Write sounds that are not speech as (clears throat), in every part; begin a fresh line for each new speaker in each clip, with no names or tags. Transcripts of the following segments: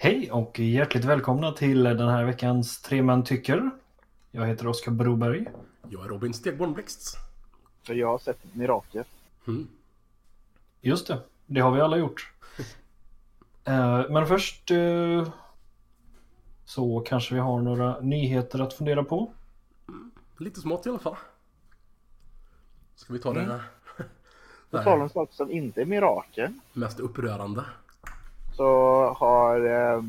Hej och hjärtligt välkomna till den här veckans Tre Män Tycker. Jag heter Oskar Broberg.
Jag är Robin Stegborn Blixt.
För jag har sett Mirakel.
Mm.
Just det, det har vi alla gjort. (laughs) Eh, Men först eh, så kanske vi har några nyheter att fundera på.
Lite smått i alla fall. Ska vi ta det här? (laughs)
På tal om saker som inte är Mirakel.
mest upprörande.
Så har eh,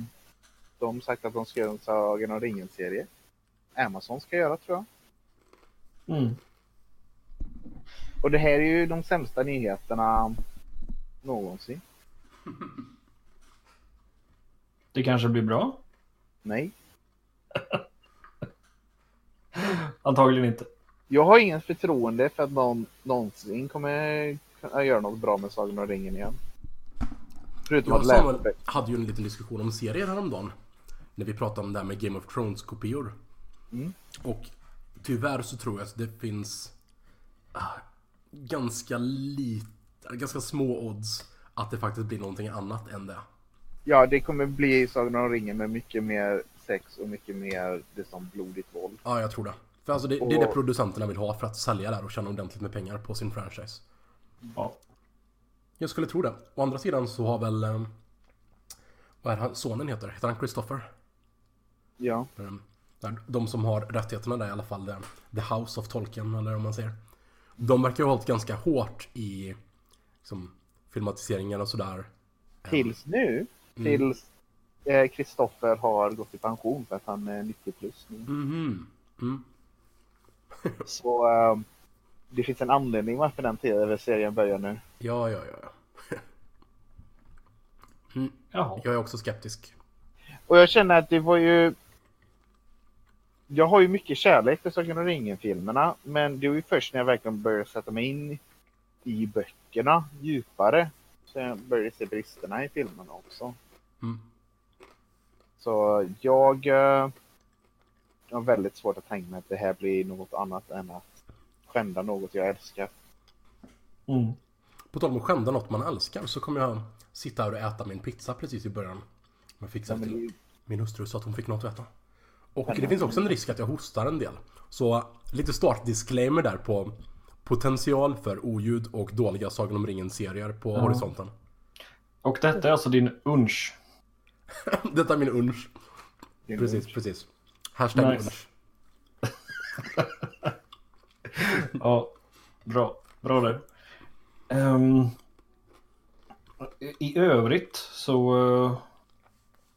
de sagt att de ska göra en Sagan om ringen-serie. Amazon ska göra tror jag.
Mm.
Och det här är ju de sämsta nyheterna någonsin. (laughs)
Det kanske blir bra.
Nej. (laughs)
Antagligen inte.
Jag har ingen förtroende för att någon någonsin kommer kunna göra något bra med Sagan om ringen igen. Förutom
Jag och
läsa
Samuel
böcker.
hade ju en liten diskussion om serier häromdagen. När vi pratade om det här med Game of Thrones-kopior.
Mm.
Och tyvärr så tror jag att det finns ah, ganska lite, ganska små odds att det faktiskt blir någonting annat än det.
Ja, det kommer bli Sagan om ringen med mycket mer sex och mycket mer det som blodigt våld.
Ja, jag tror det. För alltså det, det är det
Och-
producenterna vill ha för att sälja där och tjäna ordentligt med pengar på sin franchise.
Ja.
Jag skulle tro det. Å andra sidan så har väl... eh, Vad är han sonen heter? Heter han Christopher?
Ja.
Um, där- De som har rättigheterna där i alla fall. det- The House of Tolkien eller om man säger. De verkar ha hållit ganska hårt i liksom, filmatiseringar och sådär.
Tills nu. Tills Kristoffer har gått i pension för att han är 90 plus nu.
Mhm. Mm.
Så eh, det finns en anledning varför den tv-serien börjar nu.
Ja, ja, ja. (laughs) Mm.
Jaha.
Jag är också skeptisk.
Och jag känner att det var ju... Jag har ju mycket kärlek för Sagan om ringen-filmerna, men det var ju först när jag verkligen började sätta mig in i böckerna djupare så jag började se bristerna i filmerna också.
Mm.
Så jag eh, har väldigt svårt att tänka mig att det här blir något annat än att skända något jag älskar.
Mm.
På tal om att skända något man älskar så kommer jag sitta här och äta min pizza precis i början. Jag fixar
Ja, men
till
det-
min hustru så att hon fick något att äta. Och det finns också en risk att jag hostar en del. Så lite startdisclaimer där på potential för oljud och dåliga Sagan om ringen-serier på horisonten.
Och detta är alltså din unch. (laughs)
Detta är min unch. Precis,
nog-
precis. Hashtag
Nice.
unch. (laughs) (laughs)
Ja, bra. Bra där. Ehm, I övrigt så eh,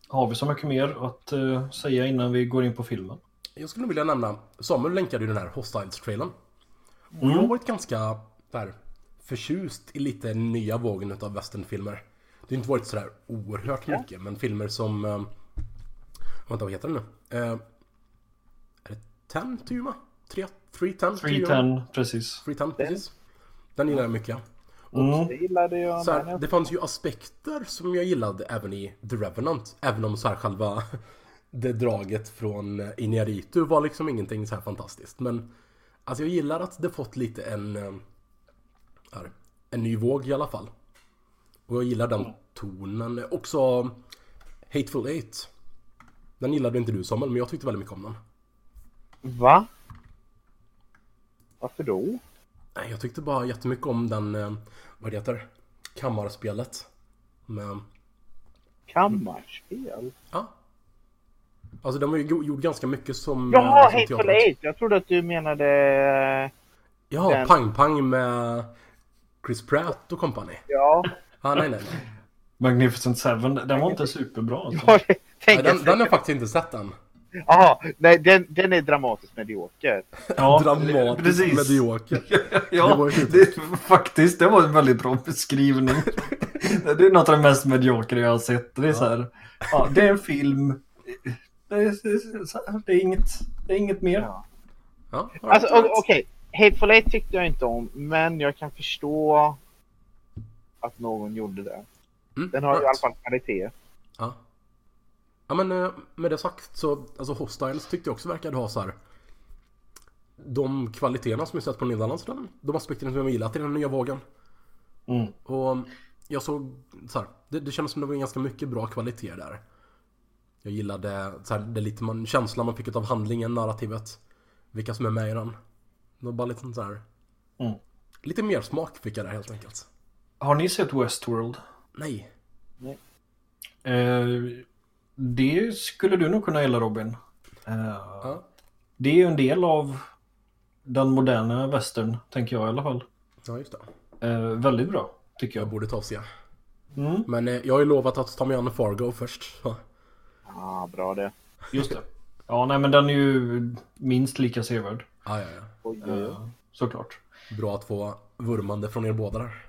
har vi så mycket mer att eh, säga innan vi går in på filmen.
Jag skulle vilja nämna, Samuel länkade ju den här Hostiles-trailern. Och
Mm.
jag har varit ganska där, förtjust i lite nya vågen av westernfilmer. Det har inte varit sådär oerhört mycket, men filmer som... Eh, vänta, vad heter den nu? Eh, är det 10 Tuma? 3, 310?
310, precis.
310, precis. Den gillar jag mycket.
Mm.
Jag
Så här, det fanns ju aspekter som jag gillade även i The Revenant. Även om så här själva (laughs) det draget från Iñárritu var liksom ingenting så här fantastiskt. Men alltså jag gillar att det fått lite en, eh, här, en ny våg i alla fall. Och jag gillar den tonen. Också Hateful Eight. Den gillade inte du Samuel, men jag tyckte väldigt mycket om den.
Va? Varför då?
Jag tyckte bara jättemycket om den, eh, vad det heter, kammarspelet. Med,
Kammarspel?
Ja. Alltså de har ju gjort ganska mycket som...
Jaha,
eh, som
Hateful. Eight! Jag trodde att du menade...
Ja,
Den-
Pang Pang med Chris Pratt och company.
Ja,
Ah, nej, nej, nej.
Magnificent Seven, den var inte superbra. Alltså.
jag
nej den, den har jag faktiskt inte sett än.
Jaha, nej den, den är dramatiskt medioker.
Ja, (laughs)
Dramatiskt
precis.
medioker. (laughs)
Ja,
Det var ju fint.
det, faktiskt, det var en väldigt bra beskrivning. (laughs) det är något av det mest mediokra jag har sett. Det är så här, ja, det är en film. Det är, det är, inget, det är inget mer.
Ja.
Ja,
Alltså okej, Hateful Eight tyckte jag inte om, men jag kan förstå att någon gjorde det.
Mm,
Den har ju i alla
right.
fall kvalitet.
Ja. Ja men eh, med det sagt så, alltså Hostiles tyckte jag också verkade ha så här. De kvaliteterna som jag sett på Nederlandssidan. De aspekterna som jag gillat i den nya vågen.
Mm.
Och jag såg så här, det, det kändes som det var ganska mycket bra kvalitet där. Jag gillade så här, det lite man, känslan man fick av handlingen, narrativet. Vilka som är med i den. Det var bara lite så här.
Mm.
Lite mer smak fick jag där helt enkelt.
Har ni sett Westworld?
Nej.
Eh, det skulle du nog kunna gilla Robin. Eh,
Ja.
Det är ju en del av den moderna västern, tänker jag i alla fall.
Ja, just det.
Eh, väldigt bra, tycker
Jag
jag.
borde ta och se.
Mm,
Men eh, jag har ju lovat att ta mig an Fargo först.
Ja, bra det.
just det. Ja, nej men den är ju minst lika sevärd.
Ja, ja, ja.
Oj, oj.
Eh, såklart.
Bra att få vurmande från er båda där.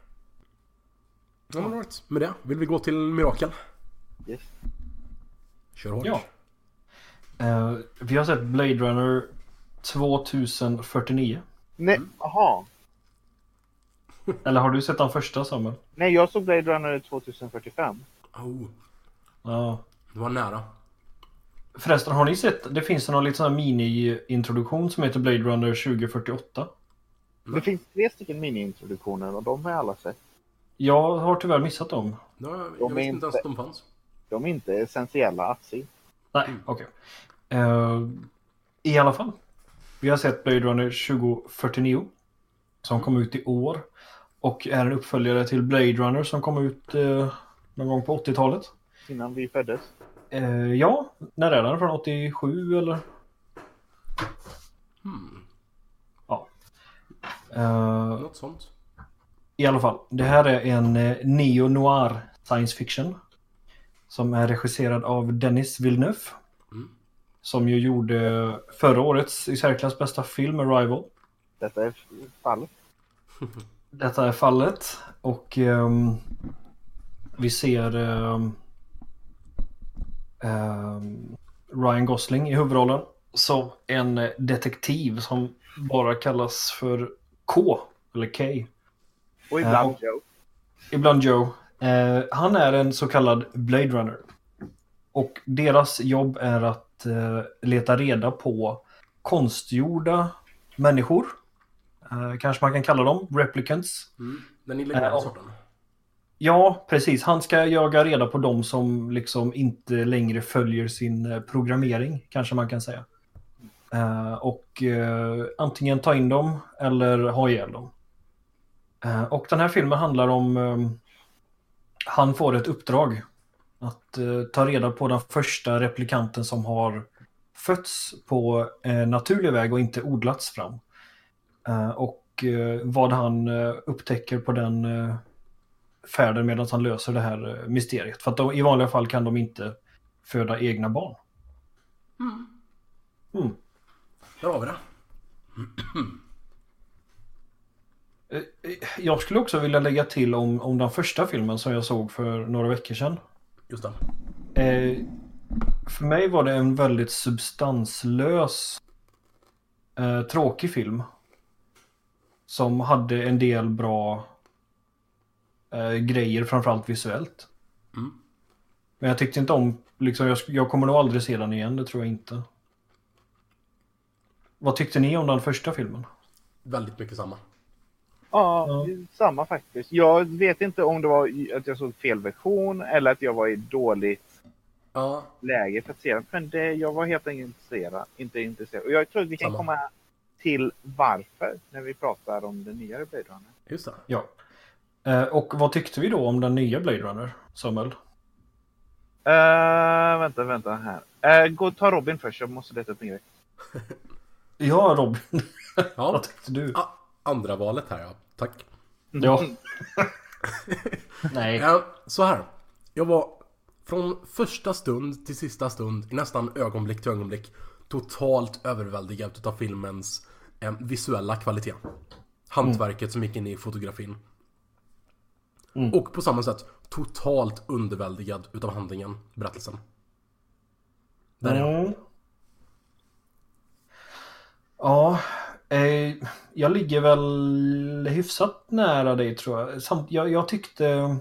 Ja, right. Med det, vill vi gå till Mirakel?
Yes.
Kör hårt.
Ja. Eh, vi har sett Blade Runner 2049.
Nej, jaha.
Eller har du sett den första Samuel?
Nej, jag såg Blade Runner 2045.
Oh,
Ja.
det var nära.
Förresten, har ni sett? Det finns någon liten mini-introduktion som heter Blade Runner 2048.
Det finns tre stycken mini-introduktioner och de har jag alla sett.
Jag har tyvärr missat dem.
Ja, jag
De
visste inte ens att de fanns.
De är inte essentiella att se.
Nej, okej. Eh, I alla fall. Vi har sett Blade Runner 2049. Som kom ut i år. Och är en uppföljare till Blade Runner som kom ut eh, någon gång på 80-talet.
Innan vi föddes.
Eh, ja, när är den? Från 87 eller?
Hmm,
Ja. Eh,
något sånt.
I alla fall, det här är en neo-noir science fiction. Som är regisserad av Dennis Villeneuve.
Mm.
Som ju gjorde förra årets i särklass bästa film, Arrival.
Detta är fallet. (laughs)
Detta är fallet och ehm, vi ser ehm, ehm, Ryan Gosling i huvudrollen som en detektiv som bara kallas för K eller K.
Och ibland
Ja.
Joe.
Ibland Joe. Eh, han är en så kallad Blade Runner. Och deras jobb är att eh, leta reda på konstgjorda människor. Eh, kanske man kan kalla dem replicants.
Mm. Den illegala sorten.
Ja, precis. Han ska jaga reda på dem som liksom inte längre följer sin eh, programmering, kanske man kan säga. Eh, och eh, antingen ta in dem eller ha ihjäl dem. Eh, och den här filmen handlar om... Eh, han får ett uppdrag att eh, ta reda på den första replikanten som har fötts på eh, naturlig väg och inte odlats fram. Eh, och eh, vad han eh, upptäcker på den eh, färden medan han löser det här eh, mysteriet. För att de, i vanliga fall kan de inte föda egna barn. Mm.
Där har vi det.
Eh, Jag skulle också vilja lägga till om, om den första filmen som jag såg för några veckor sedan.
Just det.
Eh, för mig var det en väldigt substanslös, eh, tråkig film. Som hade en del bra eh, grejer, framförallt visuellt.
Mm.
Men jag tyckte inte om, liksom, jag, jag kommer nog aldrig se den igen, det tror jag inte. Vad tyckte ni om den första filmen?
Väldigt mycket samma.
Ja,
Ja.
samma faktiskt. Jag vet inte om det var att jag såg fel version eller att jag var i dåligt
Ja,
läge för att se den. Men det, jag var helt enkelt intresserad. Inte intresserad. Och jag tror att vi kan
Samma.
komma till varför när vi pratar om den nya Blade Runner.
just det.
Ja. Eh, och vad tyckte vi då om den nya Blade Runner, Samuel?
Uh, vänta, vänta här. Uh, gå ta Robin först, jag måste leta upp en grej. (laughs)
Ja, Robin. (laughs)
Ja,
vad tyckte du?
ah, andra valet här ja. Tack.
Ja. (laughs) Nej.
Ja, så här. Jag var från första stund till sista stund, i nästan ögonblick till ögonblick, totalt överväldigad utav filmens eh, visuella kvalitet. Hantverket som gick in i fotografin.
Mm.
Och på samma sätt totalt underväldigad utav handlingen, berättelsen. Där är jag.
Mm. Ja, eh, jag ligger väl hyfsat nära dig tror jag. Samt, jag, jag tyckte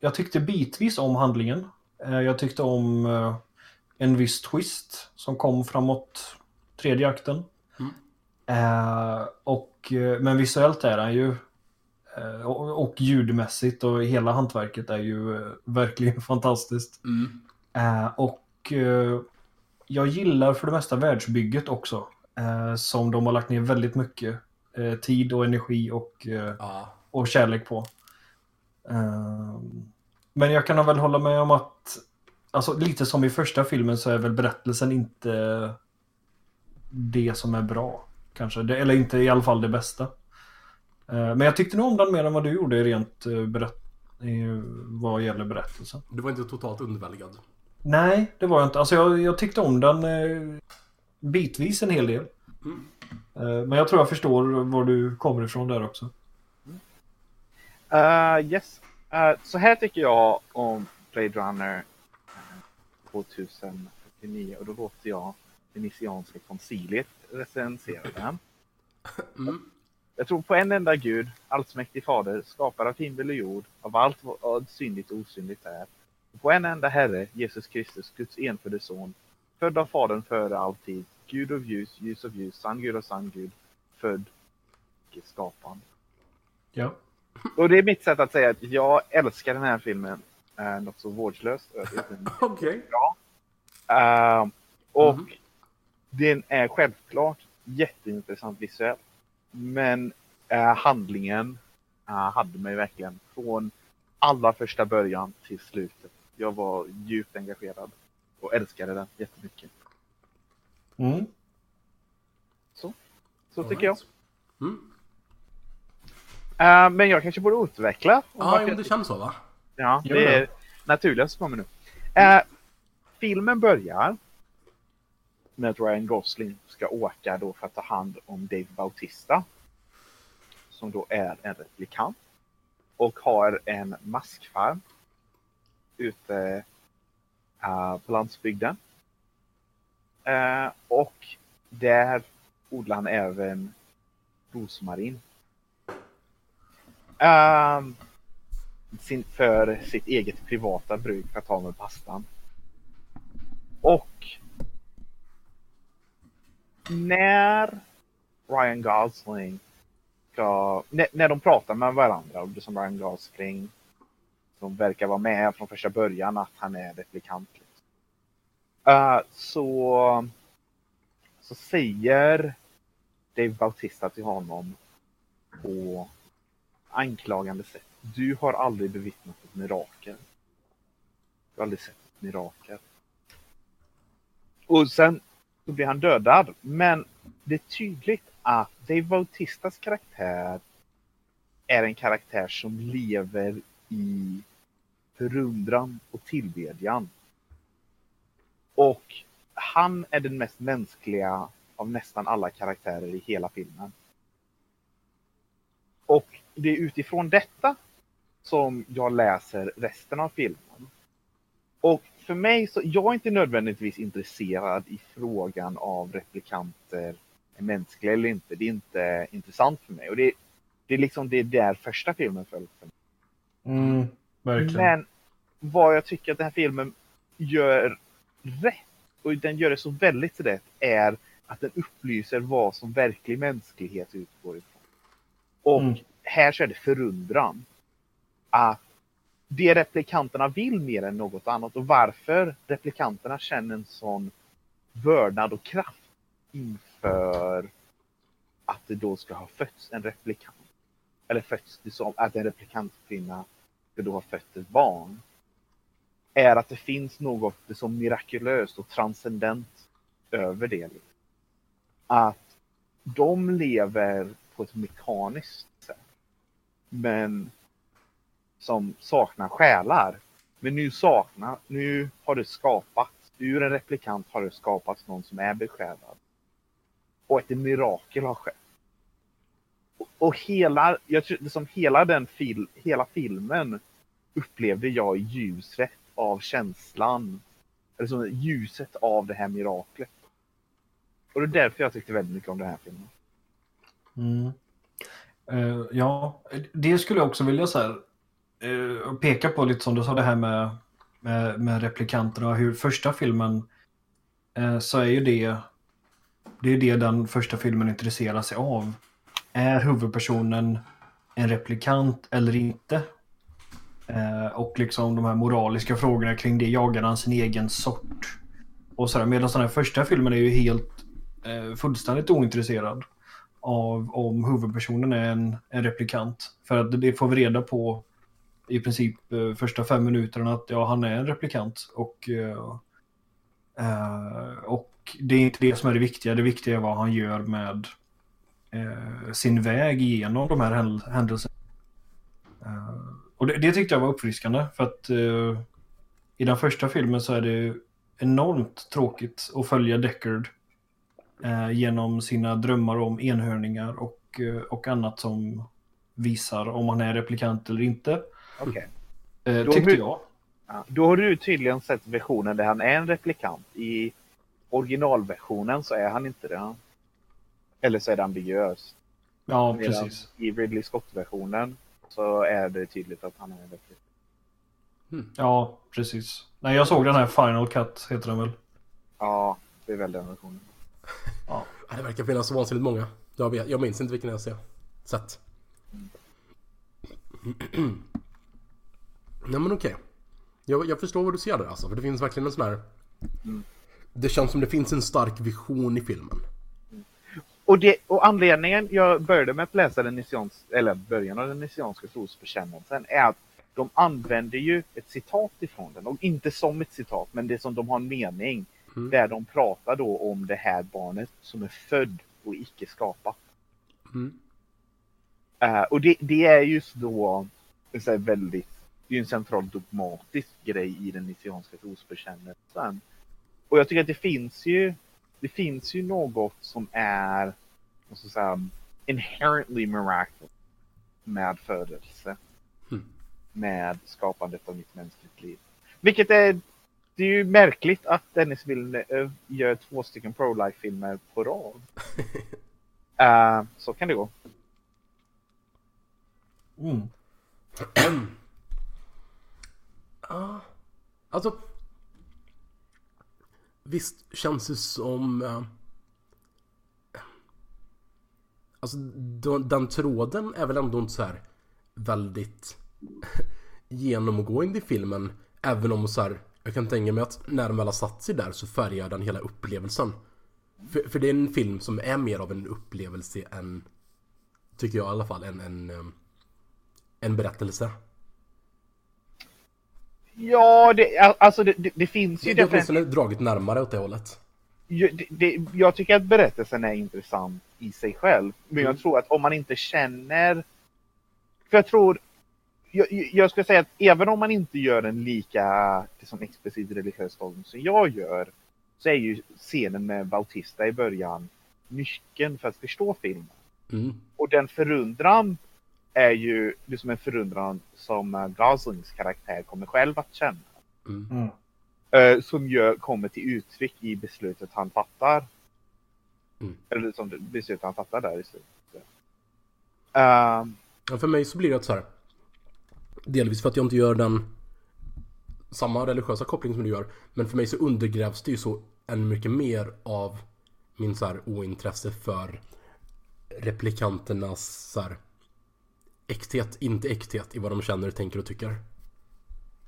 jag tyckte bitvis om handlingen. Eh, jag tyckte om eh, en viss twist som kom framåt tredje akten.
Mm.
Och, men visuellt är den ju och, och ljudmässigt och hela hantverket är ju verkligen (laughs) fantastiskt.
Mm.
Och jag gillar för det mesta världsbygget också. Eh, som de har lagt ner väldigt mycket eh, tid och energi och, eh,
Ja.
och kärlek på. Men jag kan väl hålla med om att alltså, lite som i första filmen så är väl berättelsen inte det som är bra. Kanske. Eller inte i alla fall det bästa. Men jag tyckte nog om den mer än vad du gjorde rent berätt vad gäller berättelsen.
Du var inte totalt underväldigad.
Nej, det var jag inte. Alltså jag, jag tyckte om den bitvis en hel del.
Mm.
Eh, men jag tror jag förstår var du kommer ifrån där också.
Uh, yes. Uh, så här tycker jag om Blade Runner eh, 2049 och då låter jag Venetianska konciliet recensera den.
Mm.
Jag tror på en enda gud, allsmäktig fader, skapare av himmel och jord, av allt vad syndigt och osynligt är. Och på en enda Herre, Jesus Kristus, Guds enfödde son, född av Fadern före all tid, Gud av ljus, ljus av ljus, sann Gud och sann Gud, född, icke skapad.
Ja.
Och det är mitt sätt att säga att jag älskar den här filmen eh, något så vårdslöst. (laughs)
Okej.
Eh, och
Mhm.
den är självklart jätteintressant visuellt. Men eh, handlingen eh, hade mig verkligen från allra första början till slutet. Jag var djupt engagerad och älskade den jättemycket.
Mm.
Så tycker jag.
Mm.
Eh, men jag kanske borde utveckla. om
Ja,
jag
det känns så va?
Ja,
Gör
det
det.
är naturliga som kommer nu. Eh, filmen börjar med att Ryan Gosling ska åka då för att ta hand om Dave Bautista. Som då är en replikant. Och har en maskfarm. Ute Eh, på landsbygden. Eh, och där odlar han även rosmarin. Ehm, sin, för sitt eget privata bruk för att ta med pastan. Och när Ryan Gosling ska, när, när de pratar med varandra och som Ryan Gosling som verkar vara med från första början att han är replikant. Uh, så, så säger Dave Bautista till honom på anklagande sätt. Du har aldrig bevittnat ett mirakel. Du har aldrig sett ett mirakel. Och sen så blir han dödad. Men det är tydligt att Dave Bautistas karaktär är en karaktär som lever i förundran och tillbedjan. Och han är den mest mänskliga av nästan alla karaktärer i hela filmen. Och det är utifrån detta som jag läser resten av filmen. Och för mig så, jag är inte nödvändigtvis intresserad i frågan av replikanter är mänskliga eller inte. Det är inte intressant för mig. Och det, det är liksom det är där första filmen föll för mig.
Mm, verkligen.
Men vad jag tycker att den här filmen gör rätt, och den gör det så väldigt rätt, är att den upplyser vad som verklig mänsklighet utgår ifrån. Och
Mm.
här så är det förundran. Att det replikanterna vill mer än något annat och varför replikanterna känner en sån vördnad och kraft inför att det då ska ha fötts en replikant. Eller fötts det som att en replikantkvinna ska då ha fött ett barn. Är att det finns något så mirakulöst och transcendent över det. Att de lever på ett mekaniskt sätt. Men som saknar själar. Men nu saknar, nu har det skapats, ur en replikant har det skapats någon som är besjälad. Och ett mirakel har skett. Och, och hela, jag tror, som hela den fil, hela filmen upplevde jag i ljusrätt av känslan. Eller som ljuset av det här miraklet. Och det är därför jag tyckte väldigt mycket om den här filmen.
Mm. Uh, ja, det skulle jag också vilja så här, uh, peka på lite som du sa det här med, med, med replikanterna hur första filmen uh, så är ju det det är det den första filmen intresserar sig av. Är huvudpersonen en replikant eller inte? Eh, och liksom de här moraliska frågorna kring det. Jagar han sin egen sort? Och sådär, medan den här första filmen är ju helt eh, fullständigt ointresserad av om huvudpersonen är en, en replikant. För att det får vi reda på i princip eh, första fem minuterna att ja, han är en replikant. Och, eh, eh, och det är inte det som är det viktiga. Det viktiga är vad han gör med eh, sin väg igenom de här händelserna. Eh, och det, det tyckte jag var uppfriskande för att eh, i den första filmen så är det enormt tråkigt att följa Deckard eh, genom sina drömmar om enhörningar och, eh, och annat som visar om han är replikant eller inte. Eh,
Då
tyckte
hur-
jag.
Ja. Då har du tydligen sett versionen där han är en replikant. I originalversionen så är han inte det. Eller så är det ambiguöst.
Ja,
Medan
precis.
I Ridley Scott-versionen så är det tydligt att han är en replikant.
Ja, precis. Nej, jag såg den här Final Cut, heter den väl?
Ja, det är väl den versionen. (laughs)
Ja, det verkar finnas så vansinnigt många. Jag, vet, jag minns inte vilken jag ser. Sett. (clears throat) Nej men okej. Jag, jag förstår vad du ser där alltså. För det finns verkligen en sån här... Det känns som det finns en stark vision i filmen.
Och, det, och anledningen jag började med att läsa den Nisians, eller början av den Nisianska trosbekännelsen är att de använder ju ett citat ifrån den. Och inte som ett citat, men det som de har en mening.
Mm.
Där de pratar då om det här barnet som är född och icke skapat.
Mm.
Eh, och det, det är just då så här väldigt, det är en central dogmatisk grej i den Nisianska trosbekännelsen. Och jag tycker att det finns ju, det finns ju något som är, jag säga, inherently miraculous med födelse.
Mm.
Med skapandet av nytt mänskligt liv. Vilket är, det är ju märkligt att Dennis Villeneuve gör två stycken pro-life-filmer på rad. (laughs) Eh, så kan det gå.
Mm.
Ja, (clears throat) alltså. Visst känns det som... eh, Alltså den tråden är väl ändå inte så här väldigt (laughs) genomgående i filmen. Även om så här, jag kan tänka mig att när den väl har satt sig där så färgar den hela upplevelsen. För, för det är en film som är mer av en upplevelse än, tycker jag i alla fall, en, en, en berättelse.
Ja, det, alltså det, det, det finns ju
Det är åtminstone dragit närmare åt det hållet.
Det, det, jag tycker att berättelsen är intressant i sig själv. Men jag
Mm.
tror att om man inte känner... För jag tror... Jag, jag ska säga att även om man inte gör en lika liksom, explicit religiös tolkning som jag gör. Så är ju scenen med Bautista i början nyckeln för att förstå filmen.
Mm.
Och den förundran är ju liksom en förundran som eh, Goslings karaktär kommer själv att känna.
Mm.
Mm.
Eh, som gör, kommer till uttryck i beslutet han fattar.
Mm.
Eller som det- beslutet han fattar där i slutet. Ehm,
Ja, för mig så blir det så här. Delvis för att jag inte gör den samma religiösa koppling som du gör. Men för mig så undergrävs det ju så ännu mycket mer av min så här ointresse för replikanternas så här äkthet, inte äkthet i vad de känner, tänker och tycker.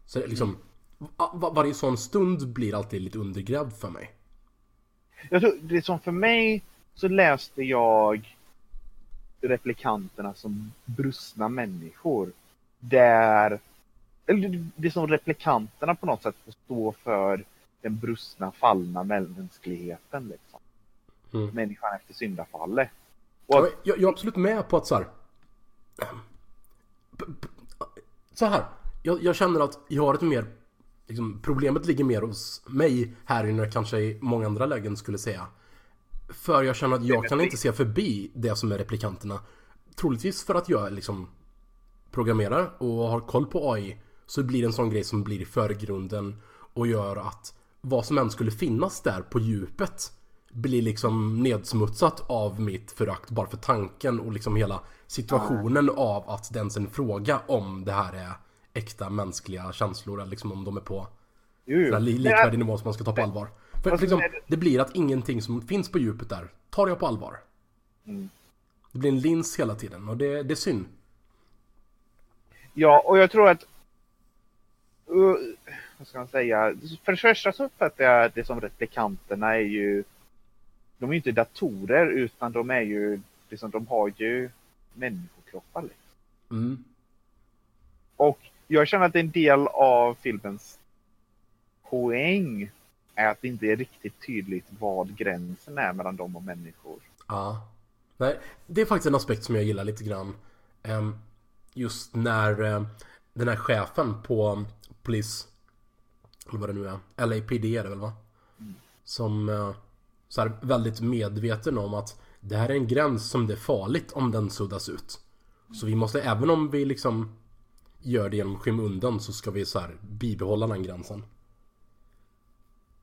Så liksom va- va- varje sån stund blir alltid lite undergrävd för mig.
jag tror, det som för mig så läste jag replikanterna som brustna människor. Där, eller det- som replikanterna på något sätt får stå för den brustna, fallna mänskligheten. Liksom.
Mm.
Människan efter syndafallet. Att,
jag, jag är absolut med på att så här. Så här. Jag, jag känner att jag har ett mer liksom, Problemet ligger mer hos mig här än jag kanske i många andra lägen skulle säga. För jag känner att jag kan inte se förbi det som är replikanterna. Troligtvis för att jag liksom programmerar och har koll på AI så blir det en sån grej som blir i förgrunden och gör att vad som än skulle finnas där på djupet blir liksom nedsmutsat av mitt förakt bara för tanken och liksom hela situationen av att det ens är en fråga om det här är äkta mänskliga känslor eller liksom om de är på
jo,
li- likvärdig nivå som man ska ta på allvar. För
Fast
liksom,
det-
blir att ingenting som finns på djupet där tar jag på allvar.
Mm.
Det blir en lins hela tiden och det, det är synd.
Ja, och jag tror att... Uh, vad ska man säga? För det första så uppfattar jag det som replikanterna är ju, de är ju inte datorer utan de är ju, liksom, de har ju människokroppar. Liksom.
Mm.
Och jag känner att en del av filmens poäng är att det inte är riktigt tydligt vad gränsen är mellan dem och människor.
Ja. Nej, det är faktiskt en aspekt som jag gillar lite grann. Ehm, Just när eh, den här chefen på polis, eller vad det nu är, LAPD är det väl va? Som eh, så här, väldigt medveten om att det här är en gräns som det är farligt om den suddas ut. Så vi måste, även om vi liksom gör det genom skymundan så ska vi så här bibehålla den gränsen.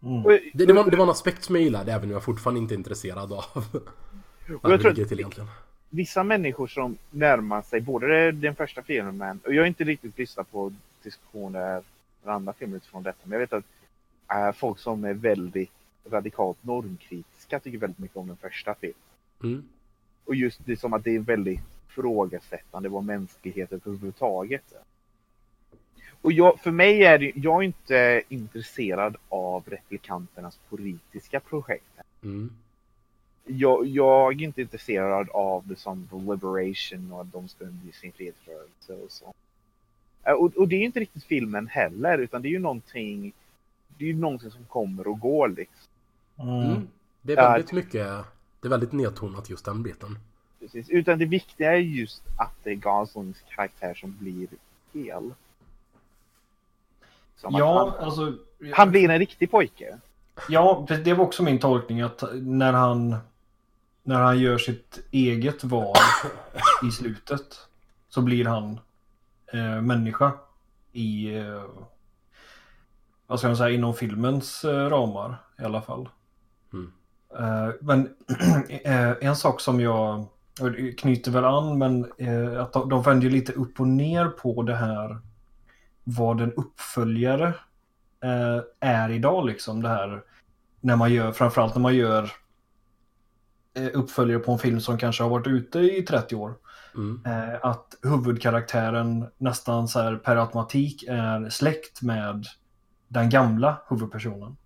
Mm.
Det, det, var, det var en aspekt som jag gillade även om jag fortfarande inte är intresserad av (laughs) vad
jag tror
ligger till egentligen.
vissa människor som närmar sig både den första filmen och jag har inte riktigt lyssnat på diskussioner med andra filmer utifrån detta. Men jag vet att äh, folk som är väldigt radikalt normkritiska tycker väldigt mycket om den första filmen.
Mm.
Och just det som att det är väldigt frågasättande vad mänsklighet överhuvudtaget är. Och jag, för mig är det, jag är inte intresserad av replikanternas politiska projekt.
Mm.
jag, jag är inte intresserad av det som liberation och att de ska bli sin fredsrörelse och så. Eh, Och, och det är inte riktigt filmen heller, utan det är ju någonting, det är ju någonting som kommer och går liksom.
Mm.
Det är väldigt mycket, det är väldigt nedtonat just den biten.
Precis. Utan det viktiga är just att det är Goslings karaktär som blir hel. Som
Ja,
han,
alltså.
han blir en riktig pojke.
Ja, det var också min tolkning att när han när han gör sitt eget val i slutet så blir han eh, människa i eh, vad ska man säga inom filmens eh, ramar i alla fall. Eh, men (clears throat) eh, en sak som jag knyter väl an men eh, att de, de vänder lite upp och ner på det här vad en uppföljare är idag liksom det här när man gör, framförallt när man gör uppföljare på en film som kanske har varit ute i 30 år.
Mm.
Att huvudkaraktären nästan så här per automatik är släkt med den gamla huvudpersonen.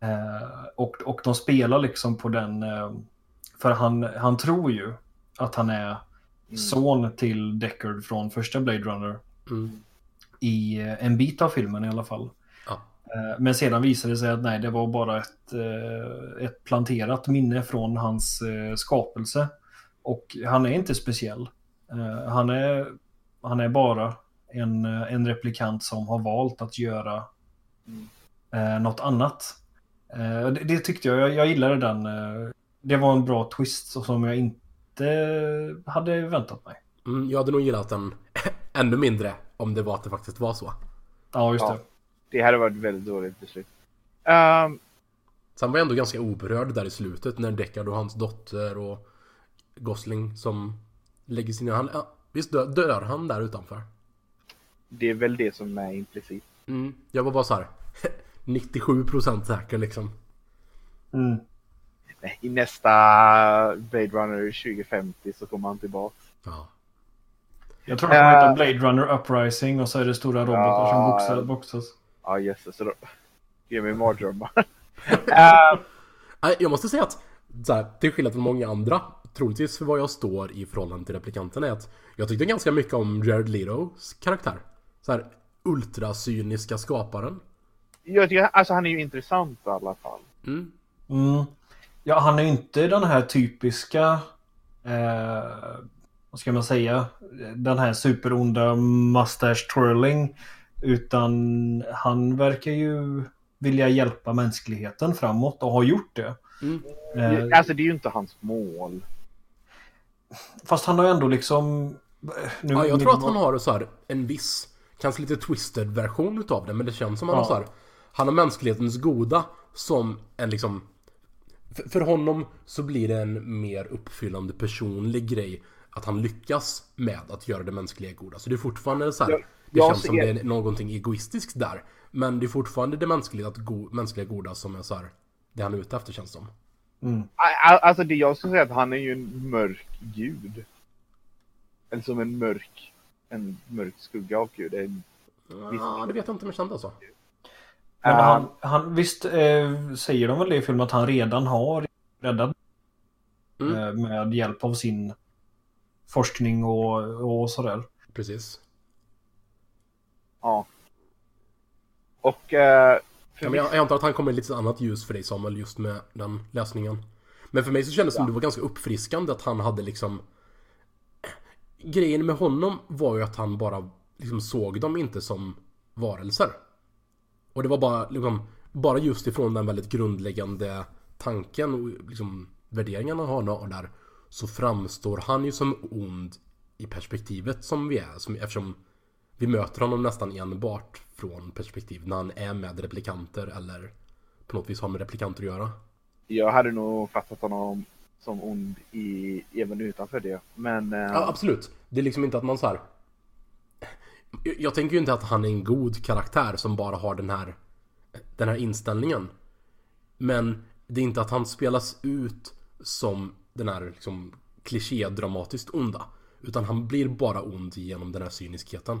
Eh, och, och de spelar liksom på den, eh, för han, han tror ju att han är
Mm.
son till Deckard från första Blade Runner
Mm.
i eh, en bit av filmen i alla fall.
Ja.
Eh, Men sedan visade det sig att nej, det var bara ett, eh, ett planterat minne från hans skapelse. Och han är inte speciell. Han är, han är bara en, en replikant som har valt att göra
Mm.
något annat. Eh, Det, det tyckte jag, jag, jag gillade den. eh, Det var en bra twist som jag inte hade väntat mig.
Mm. Jag hade nog gillat den (laughs) ännu mindre om det var att det faktiskt var så.
Ja, just
Ja.
det.
Det hade varit ett väldigt dåligt beslut. Ehm,
Sen var jag ändå ganska oberörd där i slutet när Deckard och hans dotter och Gosling som lägger sin... Han, ja, visst dör, dör han där utanför?
det är väl det som är implicit.
Mm. Jag var bara så här 97% säker liksom.
Mm.
I nästa Blade Runner 2050 så kommer han tillbaka.
Ja.
Jag tror att det kommer
Eh.
Blade Runner Uprising och så är det stora robotar som
Ja.
boxar, boxas.
Ja jösses, då ger mig mardrömmar. (laughs)
Nej, Jag måste säga att så här, till skillnad från många andra Troligtvis för vad jag står i förhållande till replikanterna är att Jag tyckte ganska mycket om Jared Letos karaktär så här ultracyniska skaparen
jag tycker, alltså han är ju intressant i alla fall.
mm.
Mm. Ja, han är ju inte den här typiska... Eh, vad ska man säga? Den här superonda mustache twirling. Utan han verkar ju vilja hjälpa mänskligheten framåt och har gjort det.
Mm.
Eh,
Alltså det är ju inte hans mål.
fast han har ju ändå liksom... Nu,
Ja, jag tror att han har så här en viss Kanske lite twisted version utav det Men det känns som han
Ja.
har så här Han har mänsklighetens goda Som en liksom för, för honom så blir det en mer uppfyllande personlig grej Att han lyckas med att göra det mänskliga goda Så det är fortfarande så här,
Jag-
Det känns som det är någonting egoistiskt där Men det är fortfarande det mänskliga, att go, mänskliga goda som är så här Det han är ute efter känns som
Mm.
Alltså det jag skulle säga att han är ju en mörk gud. Eller som en mörk, en mörk skugga av gud. En,
Ja, det vet jag inte om jag kände så
Men
Eh,
han, han, visst eh, säger de väl det i filmen att han redan har räddat
Mm.
eh, med hjälp av sin forskning och, och sådär.
Precis.
Ja. Och... eh,
Ja, men jag, jag antar att han kommer i lite annat ljus för dig Samuel, just med den läsningen. Men för mig så kändes det som det var ganska uppfriskande att han hade liksom... Grejen med honom var ju att han bara liksom såg dem inte som varelser. Och det var bara liksom, bara just ifrån den väldigt grundläggande tanken och liksom värderingarna han har där så framstår han ju som ond i perspektivet som vi är. Som, eftersom vi möter honom nästan enbart från perspektiv när han är med replikanter eller på något vis har med replikanter att göra.
jag hade nog fattat honom som ond i, även utanför det. Men... eh,
Ja, absolut. Det är liksom inte att man så här. Jag- tänker ju inte att han är en god karaktär som bara har den här Den här inställningen. Men det är inte att han spelas ut som den här liksom klichédramatiskt onda. Utan han blir bara ond genom den här cyniskheten.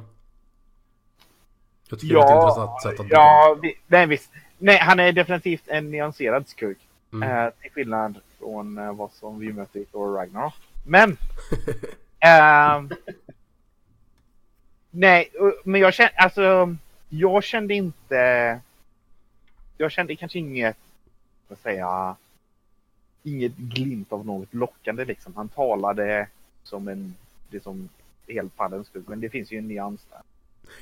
Jag tycker det är ett
ja,
intressant sätt att
ja vi, nej visst. Nej, han är definitivt en nyanserad skurk.
Mm.
Eh, till skillnad från eh, vad som vi möter i Thor Ragnarok. Men... (laughs) ehm, nej, men jag kände, alltså, jag kände inte... Jag kände kanske inget, vad ska säga, inget glimt av något lockande liksom. Han talade som en, det som helt fallens skurk, men det finns ju en nyans där.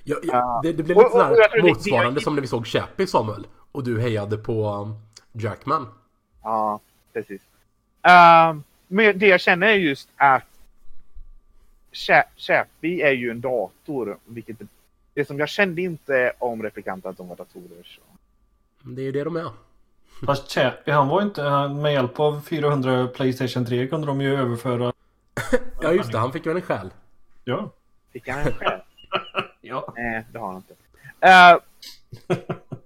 Ja, ja, det, det blev lite sådär motsvarande
det-
som när vi såg Chappie Samuel. Och du hejade på um, Jackman.
Ja, precis. Ehm, men det jag känner är just att Chappie är ju en dator. Vilket det som jag kände inte om replikanter att de var datorer. Så.
Det är ju det de är.
Fast Chappie, han var inte... han- Med hjälp av 400 Playstation 3 kunde de ju överföra... (laughs)
Ja just det, han fick väl en själ.
Ja.
Fick han en själ? (laughs)
Ja.
Nej, det har han inte. Uh, (laughs)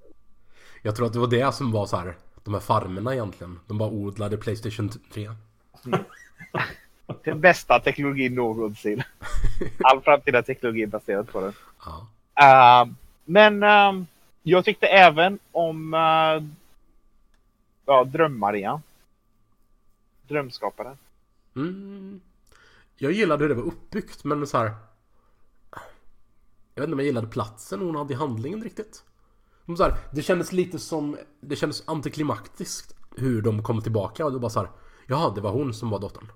Jag tror att det var det som var så här. De här farmerna egentligen. De bara odlade Playstation 3.
Den bästa teknologin någonsin. (laughs) All framtida teknologi är baserad på den.
Ja.
Ehm, men ehm, jag tyckte även om uh, ja, Dröm-Maria. Drömskaparen.
Mm. Jag gillade hur det var uppbyggt men så här. Jag vet inte om jag gillade platsen hon hade i handlingen riktigt. Så här, det kändes lite som, det kändes antiklimaktiskt hur de kom tillbaka och det var så här. Jaha, det var hon som var dottern.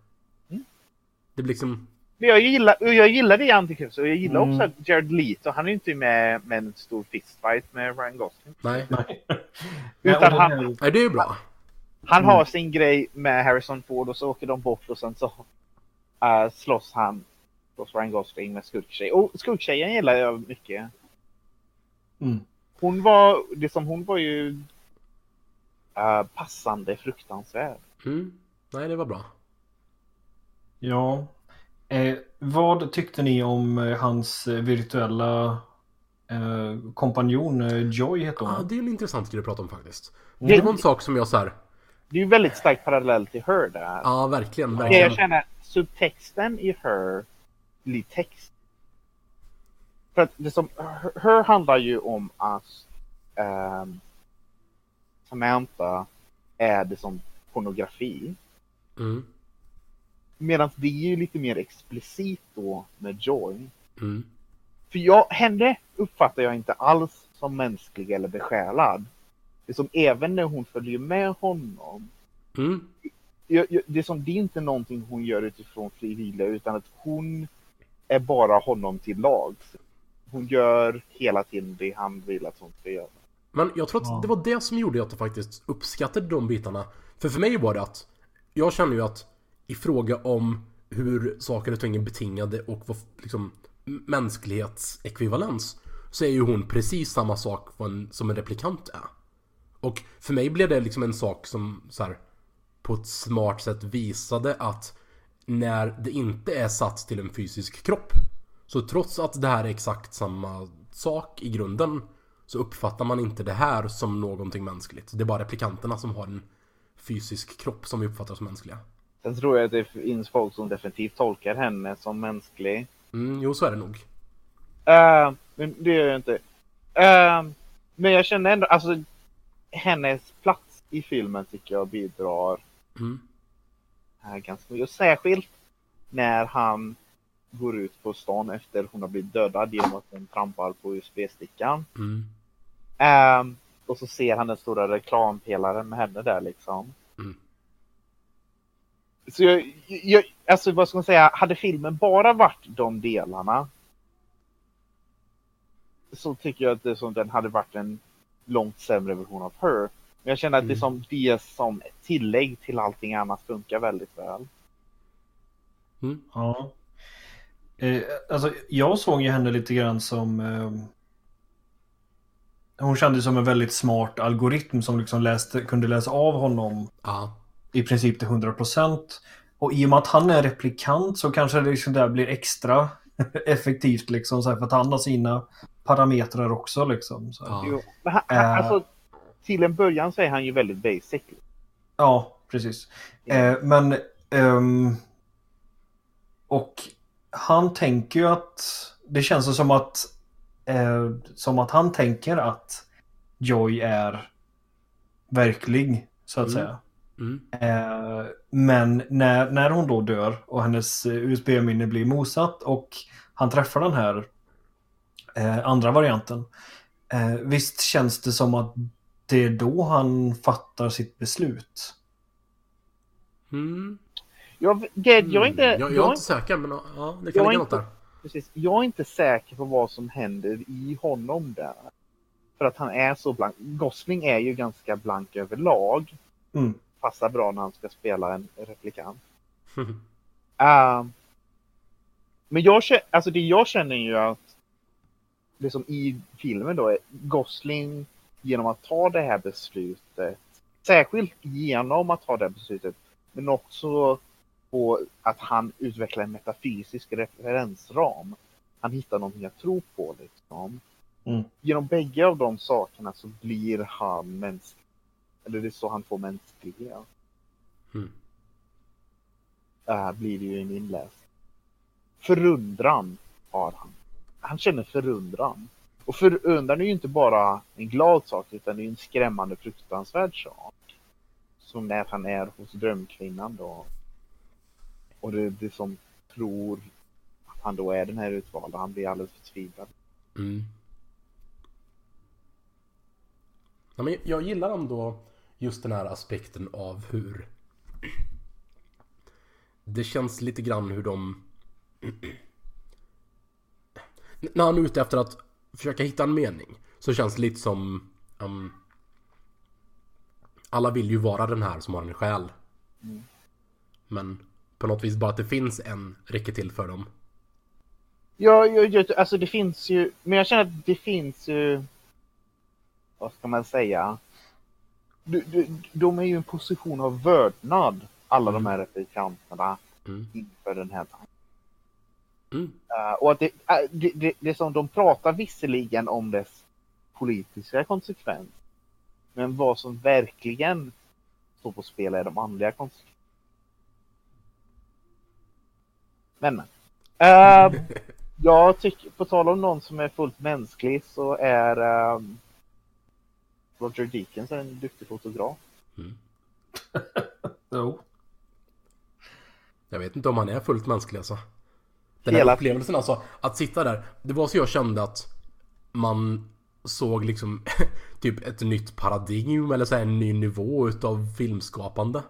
Det blir liksom,
jag gillar, jag gillar det i Antichrist och jag gillar
Mm.
också att Jared Leto, han är ju inte med med en stor fistfight med Ryan Gosling.
nej.
Nej. (laughs)
Utan han-
Nej, det är ju bra.
Han
Mm.
har sin grej med Harrison Ford och så åker de bort och sen så uh, slåss han, slåss Ryan Gosling med skurktjej. Och skurktjejen gillar jag mycket.
Mm.
Hon var, det som hon var ju eh, passande fruktansvärd.
Mm. Nej, det var bra.
Ja. Eh, vad tyckte ni om eh, hans eh, virtuella eh, kompanjon eh, Joy heter hon?
Ja, det är en intressant grej att prata om faktiskt.
Det-
Det var en sak som jag så här.
Det är ju väldigt stark parallell till Her där.
Ja, verkligen,
Det jag
verkligen.
känner, subtexten i Her blir text. För att det som, Her, handlar ju om att ehm, Samantha är det som pornografi.
Mm.
Medan det är ju lite mer explicit då med Joy.
Mm.
För jag, henne uppfattar jag inte alls som mänsklig eller besjälad. Det är som även när hon följer med honom.
Mm.
jag, jag, det är som det är inte någonting hon gör utifrån fri vilja utan att hon är bara honom till lag. Hon gör hela tiden det han vill att hon ska göra.
Men jag tror att
Ja.
det var det som gjorde att jag faktiskt uppskattade de bitarna. För för mig var det att jag känner ju att i fråga om hur saker och ting är betingade och vad liksom mänsklighetsekvivalens så är ju hon precis samma sak som en replikant är. Och för mig blev det liksom en sak som så här, på ett smart sätt visade att när det inte är satt till en fysisk kropp så trots att det här är exakt samma sak i grunden så uppfattar man inte det här som någonting mänskligt. Det är bara replikanterna som har en fysisk kropp som vi uppfattar som mänskliga.
Sen tror jag att det finns folk som definitivt tolkar henne som mänsklig.
Mm, jo, så är det nog.
Eh, men det gör jag inte. Eh, Men jag känner ändå, alltså hennes plats i filmen tycker jag bidrar
Mm.
här ganska mycket. Särskilt när han går ut på stan efter hon har blivit dödad genom att hon trampar på USB-stickan.
Mm.
Ehm, och så ser han den stora reklampelaren med henne där liksom. Så jag, jag, alltså vad ska man säga, hade filmen bara varit de delarna så tycker jag att det som den hade varit en långt sämre version av Her. Men jag känner att det
Mm.
som det som ett tillägg till allting annat funkar väldigt väl.
Mm.
Ja. Eh, alltså, jag såg ju henne lite grann som... Eh, hon kändes som en väldigt smart algoritm som liksom läste, kunde läsa av honom
Ja.
I princip till 100%. Och i och med att han är replikant så kanske det liksom där blir extra (laughs) effektivt liksom så här, för att han har sina parametrar också liksom. Så.
Ja.
Jo, men han,
Eh.
han, alltså, till en början så är han ju väldigt basic.
Ja, precis. Eh, men... ehm, och han tänker ju att... Det känns som att... Eh, som att han tänker att Joy är verklig, så att
Mm.
säga.
Mm.
Eh, men när, när hon då dör och hennes USB-minne blir mosat och han träffar den här eh, andra varianten. Eh, visst känns det som att det är då han fattar sitt beslut.
Mm.
Jag, det, jag är inte,
jag, jag är
jag,
inte säker, men ja, det
jag
kan
är
ligga något
inte-
där.
precis, jag är inte säker på vad som händer i honom där. För att han är så blank. Gosling är ju ganska blank överlag.
Mm.
Passar bra när han ska spela en replikant. (laughs) Ehm, men jag känner, alltså det jag känner ju att det som i filmen då är Gosling genom att ta det här beslutet, särskilt genom att ta det här beslutet, men också på att han utvecklar en metafysisk referensram. Han hittar någonting att tro på liksom.
Mm.
Genom bägge av de sakerna så blir han mänsklig. Eller det är så han får mänsklighet.
Mm.
äh, blir det ju i min läsning. Förundran har han. Han känner förundran. Och förundran är ju inte bara en glad sak utan det är en skrämmande fruktansvärd sak. Som när han är hos drömkvinnan då. Och det det som tror att han då är den här utvalda. Han blir alldeles förtvivlad.
Mm. Ja, men jag gillar ändå just den här aspekten av hur det känns lite grann hur de när han är ute efter att försöka hitta en mening så känns det lite som um, alla vill ju vara den här som har en själ.
Mm.
Men på något vis bara att det finns en räcker till för dem.
Ja, jag, jag, alltså det finns ju, men jag känner att det finns ju, vad ska man säga? Du, du, de är ju i en position av vördnad, alla de här replikanterna,
Mm.
inför den här tanken.
Mm.
Uh, och att det, uh, det, det, det som de pratar visserligen om dess politiska konsekvens, men vad som verkligen står på spel är de andliga konsekvenserna. Men. Uh, (laughs) jag tycker, på tal om någon som är fullt mänsklig så är um, Roger Deakins en duktig fotograf.
Mm. (laughs)
Jo.
Jag vet inte om han är fullt mänsklig alltså. Den här
Hela-
upplevelsen alltså, att sitta där. Det var så jag kände att man såg liksom (laughs) typ ett nytt paradigm eller så här en ny nivå utav filmskapande.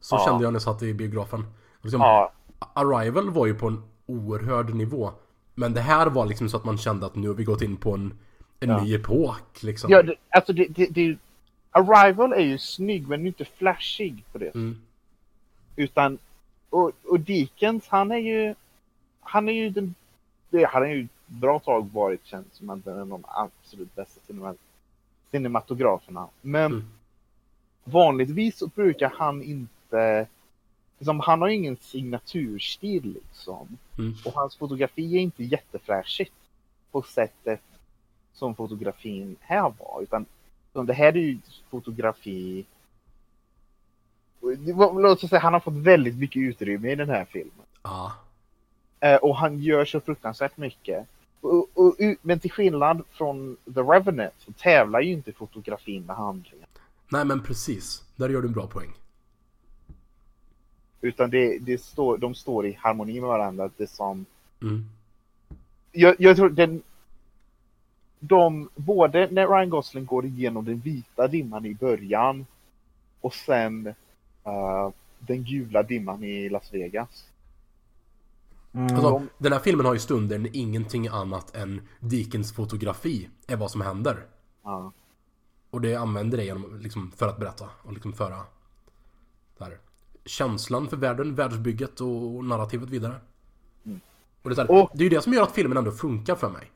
Så
Ja.
kände jag när jag satt i biografen. Liksom,
Ja,
Arrival var ju på en oerhörd nivå. Men det här var liksom så att man kände att nu har vi gått in på en, en
Ja.
ny epok liksom.
ja det, alltså det, det, det, Arrival är ju snygg men inte flashig på det
Mm.
Utan, och, och Dickens han är ju, han är ju den, det han ju ett bra tag varit känd som en av de absolut bästa cinema, cinematograferna. Men
Mm.
vanligtvis så brukar han inte, liksom, han har ingen signaturstil liksom.
Mm.
Och hans fotografi är inte jätteflashigt på sättet som fotografin här var. Utan det här är ju fotografi Låt oss säga han har fått väldigt mycket utrymme i den här filmen.
Ja.
Eh, och han gör så fruktansvärt mycket. Och, och, men till skillnad från The Revenant så tävlar ju inte fotografin med handlingen.
Nej men precis. Där gör du en bra poäng.
Utan det, det står, de står i harmoni med varandra. Det som...
Mm.
Jag, jag tror den... De, både när Ryan Gosling går igenom den vita dimman i början och sen uh, den gula dimman i Las Vegas.
Mm.
Alltså, den här filmen har ju stunder när ingenting annat än Deakins fotografi är vad som händer.
Ja.
Och det använder det genom, liksom, för att berätta och liksom föra där, känslan för världen, världsbygget och narrativet vidare.
Mm.
Och det, är
Och-
det är ju det som gör att filmen ändå funkar för mig.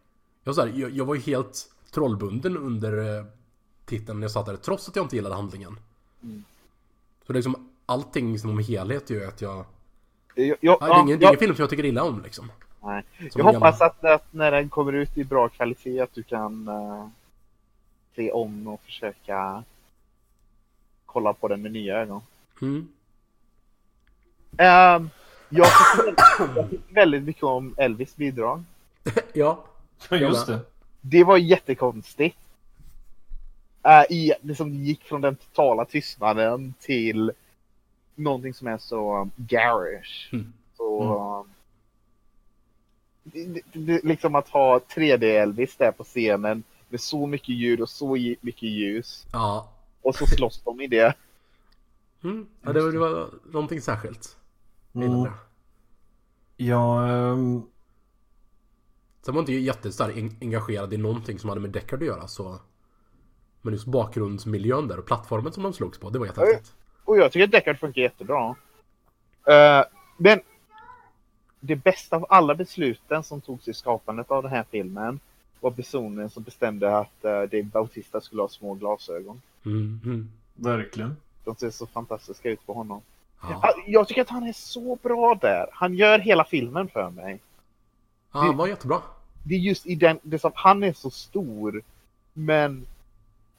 Jag, så här, jag, jag var ju helt trollbunden under eh, titeln när jag satt där, trots att jag inte gillade handlingen.
Mm.
Så det är liksom, allting som helhet gör att jag...
Jag, jag,
Ja, det är ingen, det är ingen film som jag tycker illa om liksom.
nej.
Som
jag hoppas att, att när den kommer ut i bra kvalitet att du kan eh, se om och försöka kolla på den med nya ögon.
Mm.
Väldigt- jag tycker väldigt mycket om Elvis bidrag. (laughs)
Ja.
Ja, just det.
Det var jättekonstigt. Uh, i, det som gick från den totala tystnaden till någonting som är så garish.
Mm.
Så, det, det, det, liksom att ha 3D-Elvis där på scenen med så mycket ljud och så mycket ljus.
Ja.
Och så slåss de i det. (laughs)
Mm. ja det, var, det var någonting särskilt. Jag
Mm.
det.
Ja, ehm,
Sen var inte jag jättestarkt en- engagerad i någonting som hade med Deckard att göra så... Men just bakgrundsmiljön där och plattformen som de slogs på, det var jättehäftigt.
Och jag tycker att Deckard funkar jättebra. Eh, men det bästa av alla besluten som togs i skapandet av den här filmen var personen som bestämde att uh, Dave Bautista skulle ha små glasögon.
Mm, mm.
verkligen.
De ser så fantastiska ut på honom.
Ja.
Ah, Jag tycker att han är så bra där. Han gör hela filmen för mig.
Ja, han var jättebra.
Det är just i den, det som, han är så stor, men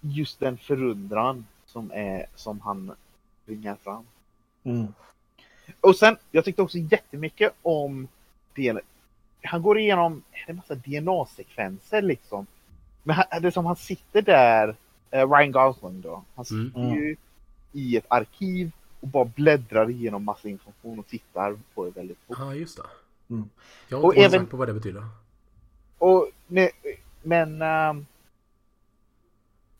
just den förundran som är, som han bringar fram.
Mm.
Och sen, jag tyckte också jättemycket om det. Han går igenom en massa DNA-sekvenser liksom. Men han, det som han sitter där, eh, Ryan Gosling då, han sitter
Mm.
ju i ett arkiv och bara bläddrar igenom massa information och tittar på det väldigt fort.
Ja, just det.
Mm.
Jag har
Och
inte
även-
på vad det betyder.
Och, men, men ehm,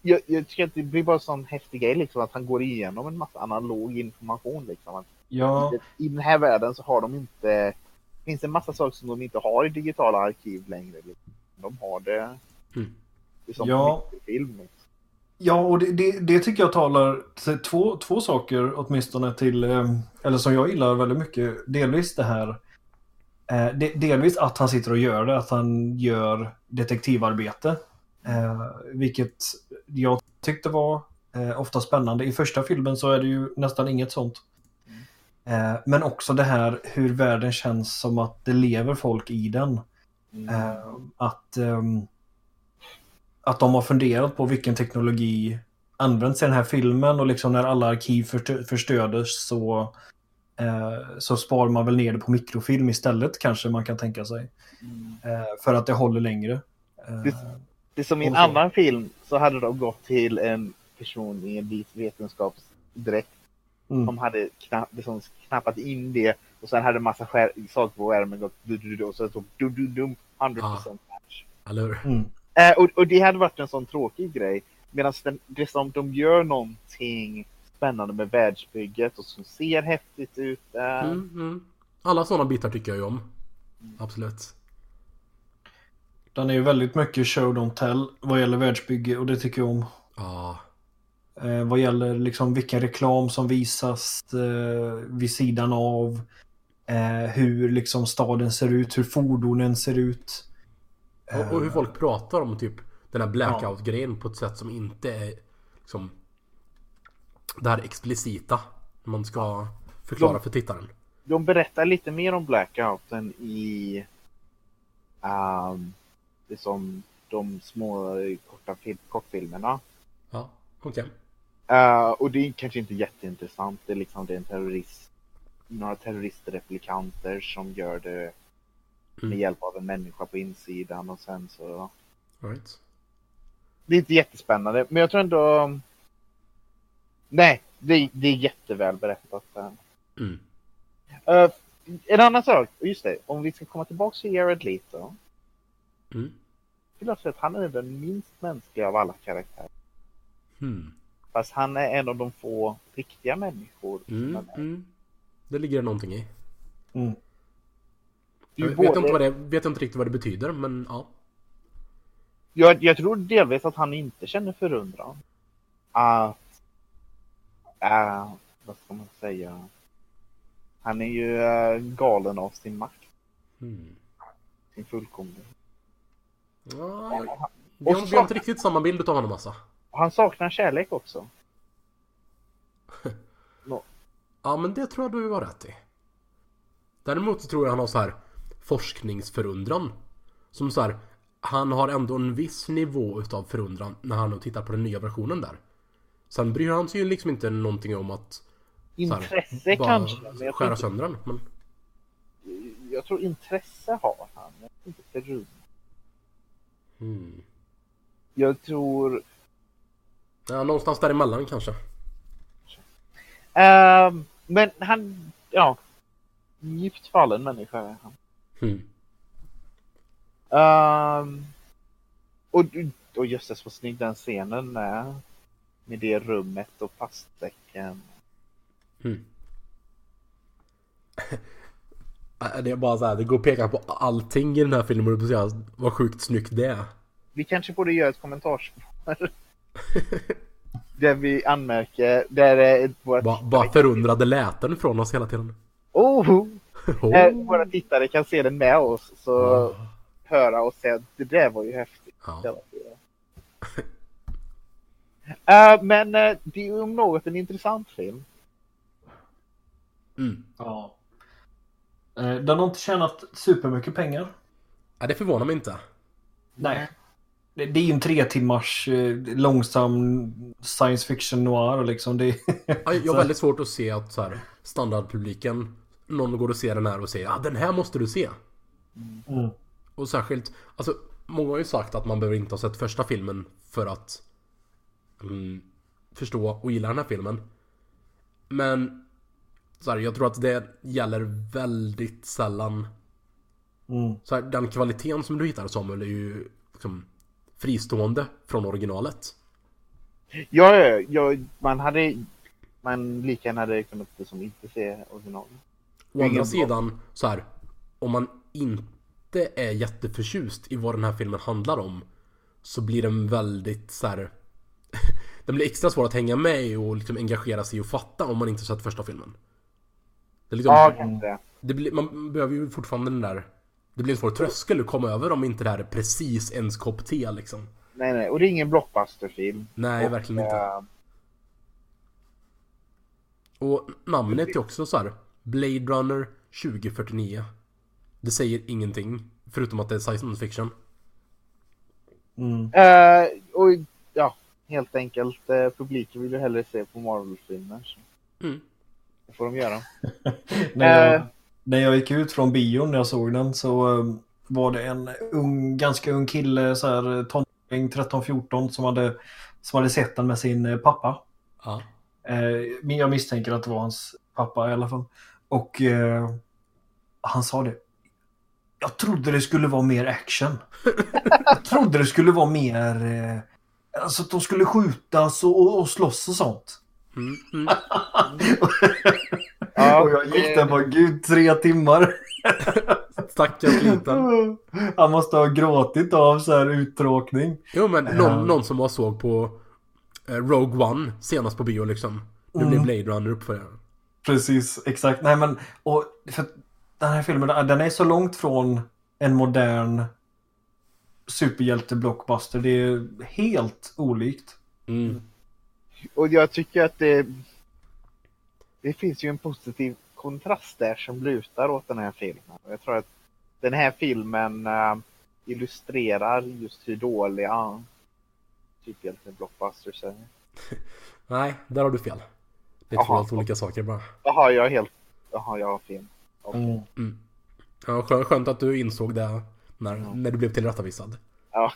jag, jag tycker att det blir bara en sån häftig grej liksom att han går igenom en massa analog information liksom. Att
Ja,
I den här världen så har de inte, finns det en massa saker som de inte har i digitala arkiv längre. liksom. De har det,
Mm.
det är som
Ja.
film. Liksom.
ja och det, det, det tycker jag talar till två, två saker åtminstone till, ehm, eller som jag gillar väldigt mycket. Delvis det här, eh, de, delvis att han sitter och gör det, att han gör detektivarbete. Eh, vilket jag tyckte var eh, ofta spännande. I första filmen så är det ju nästan inget sånt. Eh, men också det här hur världen känns som att det lever folk i den.
Mm.
Eh, att, ehm, att de har funderat på vilken teknologi används i den här filmen och liksom när alla arkiv förstö- förstördes så, eh, så spar man väl ner det på mikrofilm istället kanske man kan tänka sig. Eh, för att det håller längre. Eh,
Det- Det är som i en annan film så hade de gått till en person i en vit vetenskapsdräkt
mm,
som hade knapp, liksom knappat in det och sen hade en massa skär, saker på skärmen gått du, du, du, och så stod du, du, du, 100% match.
Eller
mm,
Eh, och, och det hade varit en sån tråkig grej. Medan det som de gör någonting spännande med världsbygget och som ser häftigt ut. Eh,
Mm, mm. Alla sådana bitar tycker jag ju om. Absolut.
Den är ju väldigt mycket show don't tell vad gäller världsbygge och det tycker jag om.
Ja.
Eh, vad gäller liksom vilken reklam som visas eh, vid sidan av. Eh, hur liksom staden ser ut, hur fordonen ser ut.
Och, och hur folk pratar om typ den här blackout-grejen på ett sätt som inte är liksom det här explicita. Man ska förklara för tittaren.
de berättar lite mer om blackouten i um, det som de små korta fil- kortfilmerna.
Ja, okej.
Eh, och det är kanske inte jätteintressant. Det är liksom det är en terrorist, några terroristreplikanter som gör det med hjälp av en människa på insidan och sen så...
Right.
Det är inte jättespännande, men jag tror ändå... Nej, det, det är jätteväl berättat.
Mm.
Uh, en annan sak, just det, om vi ska komma tillbaka till Jared Leto.
Mm.
vill jag säga att han är den minst mänskliga av alla karaktärer.
Hmm.
Fast han är en av de få riktiga människor.
Mm. Mm. Det ligger det någonting i.
Mm.
Jag vet,
både-
inte vad det, vet inte riktigt vad det betyder, men ja.
Jag, jag tror delvis att han inte känner förundran. Att... äh, vad ska man säga? Han är ju äh, galen av sin makt.
Hmm.
Sin fullkomlighet.
ja vi, har, vi har inte riktigt samma bild av honom alltså.
Han saknar kärlek också. (laughs)
Ja, men det tror jag du har rätt i. Däremot så tror jag han har så här forskningsförundran. Som så här, han har ändå en viss nivå utav förundran när han nu tittar på den nya versionen där. Sen bryr han sig ju liksom inte någonting om att här,
Intresse
bara
kanske. Men
skära
inte,
sönder den. Men,
jag tror intresse har han. Jag tror inte förundran.
hmm.
Jag tror...
ja, någonstans däremellan kanske.
ehm, men han... Ja. Djupt fallen människa är han.
Hmm.
Ehm, och, och jösses vad snygg den scenen är. Med det rummet och plastsäcken.
Äh, (laughs) Det är bara så här, det går att peka på allting i den här filmen och säga vad sjukt snyggt det är.
Vi kanske borde göra ett kommentarsspår. (laughs) där vi anmärker, där är våra
Bara,
tittare,
bara förundrade läten från oss hela tiden.
oh, (laughs)
Oh.
eh, våra tittare kan se den med oss. Så höra och säga att det där var ju häftigt.
Ja.
Eh, men eh, det är ju om något en intressant film.
Mm.
Ja. Eh, Den har inte tjänat supermycket pengar.
Ja, det förvånar mig inte.
Nej. Det, det är ju en tre timmars långsam science fiction noir liksom. Det,
Ja, Jag har (laughs) väldigt svårt att se att så här, standardpubliken, någon går och ser den här och säger ja den här måste du se.
mm.
Och särskilt, alltså många har ju sagt att man behöver inte ha sett första filmen för att mm, förstå och gilla den här filmen. Men så här, jag tror att det gäller väldigt sällan.
Mm.
Så här, den kvaliteten som du hittar Samuel är ju liksom fristående från originalet.
Ja, ja, ja, man hade man lika gärna hade kunnat det som inte se originalet.
Å andra sidan, så här, om man inte är jätteförtjust i vad den här filmen handlar om så blir den väldigt så här. Den blir extra svår att hänga med i och liksom engagera sig och fatta om man inte sett första filmen. Det är liksom,
Ja, kanske.
det blir, man behöver ju fortfarande den där Det blir en svår tröskel att komma över om inte det här är precis ens kopp te liksom.
Nej, nej, och det är ingen blockbusterfilm.
Nej,
Och,
verkligen inte.
eh,
Och namnet är också så här. Blade Runner 2049. Det säger ingenting. Förutom att det är science fiction.
Mm.
eh, och helt enkelt. Eh, publiken vill ju hellre se på Marvel-filmer. Så
Mm.
det får de göra. (laughs)
När, jag,
Eh.
när jag gick ut från bion när jag såg den så eh, var det en ung, ganska ung kille, så här tonåring, 13-14, som hade, som hade sett den med sin eh, pappa.
Ja.
Eh, jag misstänker att det var hans pappa i alla fall. Och eh, han sa det. Jag trodde det skulle vara mer action. (laughs) jag trodde det skulle vara mer... Eh, alltså att de skulle skjutas och, och, och slåss och sånt.
Mm. Mm. (laughs)
Ja,
och jag gick där bara, gud, tre timmar. (laughs)
Stackars liten. (laughs)
Han måste ha gråtit av så här uttråkning.
Jo men någon, någon som var såg på eh, Rogue One senast på bio liksom. Nu blir
Mm.
Blade Runner uppföljaren.
Precis, exakt. Nej men, och för den här filmen, den är så långt från en modern superhjälte-blockbuster. Det är helt olikt.
Mm.
och jag tycker att det... Det finns ju en positiv kontrast där som lutar åt den här filmen. Jag tror att den här filmen eh, illustrerar just hur dåliga superhjälte-blockbusters är. (laughs)
Nej, där har du fel. Det är två helt olika saker bara.
Jaha, jag är helt... Jaha, jag har fel.
Mm.
Mm. Ja, skönt, skönt att du insåg det när, när du blev tillrättavisad.
Ja.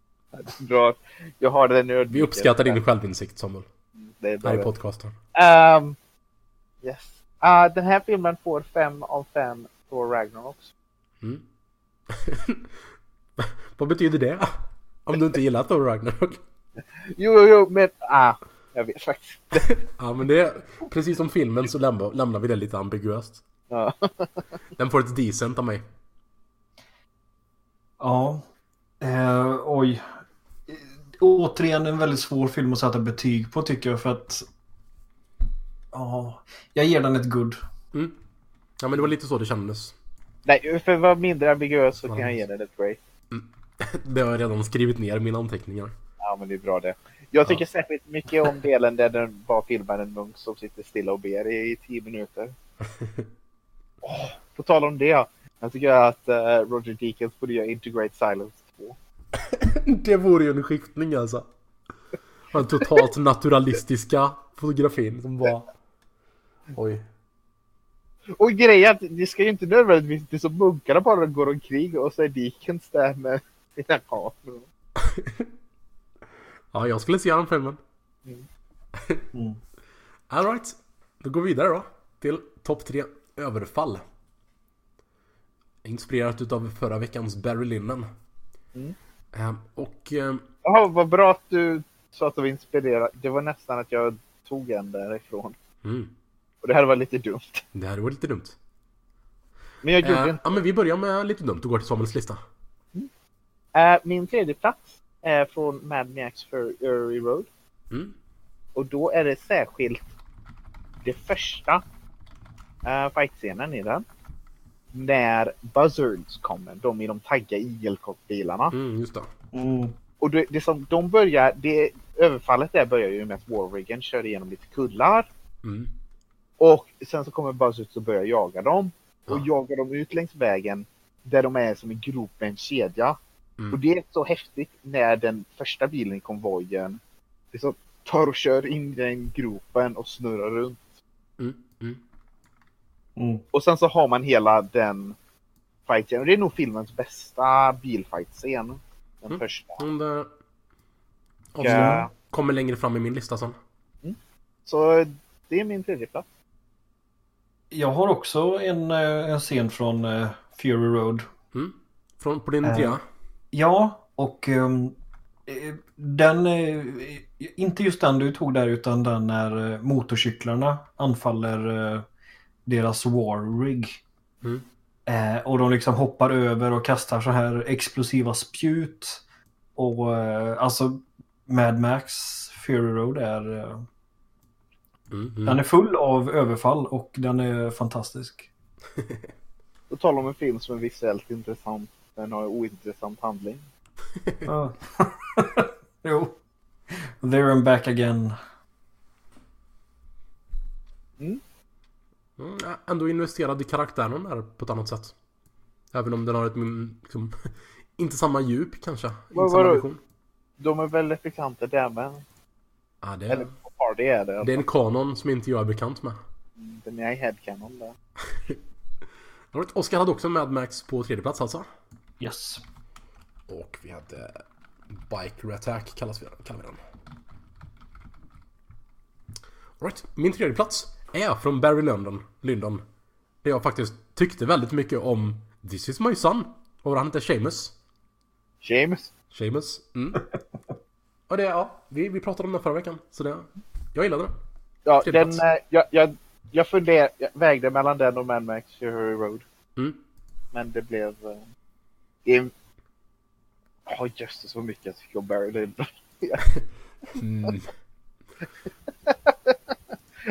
(laughs) Bra. Jag har den nu.
Vi uppskattar din självinsikt Samuel.
Det är
Här i
bra.
podcasten.
Ehm, yes. Ah, den här filmen får fem av fem Thor Ragnarok.
Mm. (laughs) Vad betyder det? Om du inte gillar Thor Ragnarok?
Jo, jo, jo, men ah, jag vet faktiskt. (laughs)
Ja, men det är precis som filmen så lämnar, lämnar vi det lite ambiguöst.
Ja.
Den får ett decent av mig.
Ja. Eh, oj. Återigen en väldigt svår film att sätta betyg på tycker jag för att... Ja. Jag ger den ett good.
Mm. Ja, men det var lite så det kändes.
Nej, för att vara mindre ambiguös så kan jag ge den ett break. (laughs)
Det har jag redan skrivit ner i mina anteckningar.
Ja, men det är bra det. Jag tycker särskilt mycket om delen där den var filmad en munk som sitter stilla och ber i, i tio minuter. (laughs) Oh, på tal om det. Jag tycker att eh, Roger Deakins borde göra Integrate Silence 2. (laughs)
Det vore ju en skiftning alltså. Den totalt naturalistiska fotografin som var... Oj.
Och grejen är att det ska ju inte nödvändigtvis bli som munkarna bara går omkring och så är Deakins där med sina kameror. (laughs)
Ja, jag skulle se den filmen.
Mm. (laughs)
Alright. Då går vi vidare då. Till topp tre överfall. Inspirerat utav förra veckans Barry Lyndon.
Mm.
Ehm, och... ehm,
Jaha, vad bra att du sa att du var inspirerad. Det var nästan att jag tog en därifrån.
mm,
Och det här var lite dumt.
det här var lite dumt.
Men jag gjorde
Ehm,
inte.
ja, men vi börjar med lite dumt och går till Samuels lista.
Eh, min tredje plats är från Mad Max Fury Road.
Mm.
Och då är det särskilt det första uh, fightscenen i den. När Buzzards kommer, de i de tagga igelkottbilarna.
Mm, just det.
Mm.
Och det, det som de börjar, det överfallet där börjar ju med att Warrigan kör igenom lite kullar.
Mm.
Och sen så kommer Buzzards och börjar jaga dem. Och
Ja.
jagar dem ut längs vägen där de är som en grop med en kedja.
Mm.
Och det är så häftigt när den första bilen i konvojen liksom tar och kör in i den gropen och snurrar runt.
Mm. Mm.
Mm.
Och sen så har man hela den fightscenen. Och det är nog filmens bästa bilfight-scen. Den
Mm.
första.
Mm, det...
Och, eh,
Kommer längre fram i min lista sen.
så det är min tredje plats.
Jag har också en, eh, en scen från eh, Fury Road.
Mm. Från, på din trea?
Ja, och eh, den, inte just den du tog där utan den när motorcyklarna anfaller deras war rig.
Mm.
Eh, och de liksom hoppar över och kastar så här explosiva spjut. Och eh, alltså Mad Max Fury Road är, eh,
Mm. Mm.
den är full av överfall och den är fantastisk. (laughs)
Då talar om en film som är visuellt intressant. Den har ointressant handling.
Ja. (laughs) jo. There and back again.
Mm, ja, ändå investerad i karaktären där på ett annat sätt. Även om den har ett mm, liksom, (laughs) inte samma djup kanske.
Vad-
Inte samma vision.
De är väldigt bekanta där men.
Ja, det,
Eller
är,
på Party är det.
det är en kanon som inte jag är bekant med.
Den är i headcanon där. (laughs)
Oscar hade också Mad Max på tredje plats alltså.
Yes.
Och vi hade Biker Attack kallas vi, kallar vi den. Alright, min tredje plats är från Barry Lyndon, Lyndon. Där jag faktiskt tyckte väldigt mycket om This is my son. Och han heter Seamus.
James.
Seamus. Mm. (laughs) Och det, ja, vi, vi pratade om den förra veckan. Så det, jag gillade den.
Ja, den,
plats.
jag, jag, jag, funder, jag vägde mellan den och Mad Max Fury Road.
Mm.
Men det blev... Det är... Ja, jösses vad mycket jag tycker om Barry Lyndon. (laughs)
Mm. (laughs)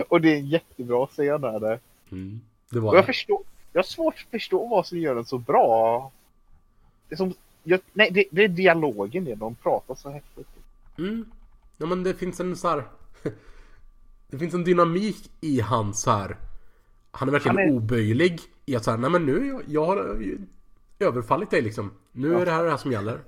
Och det är en jättebra scen där. där.
Mm. Det
Och
var
jag
det.
förstår... Jag har svårt att förstå vad som gör den så bra. Det är som... Jag, nej, det, det är dialogen det. De pratar så häftigt.
Mm. Ja men det finns en så här. (laughs) Det finns en dynamik i hans så här. Han är verkligen
Han är-
oböjlig i att säga nej men nu, jag, jag har ju överfallit dig liksom. Nu är det här det här som gäller.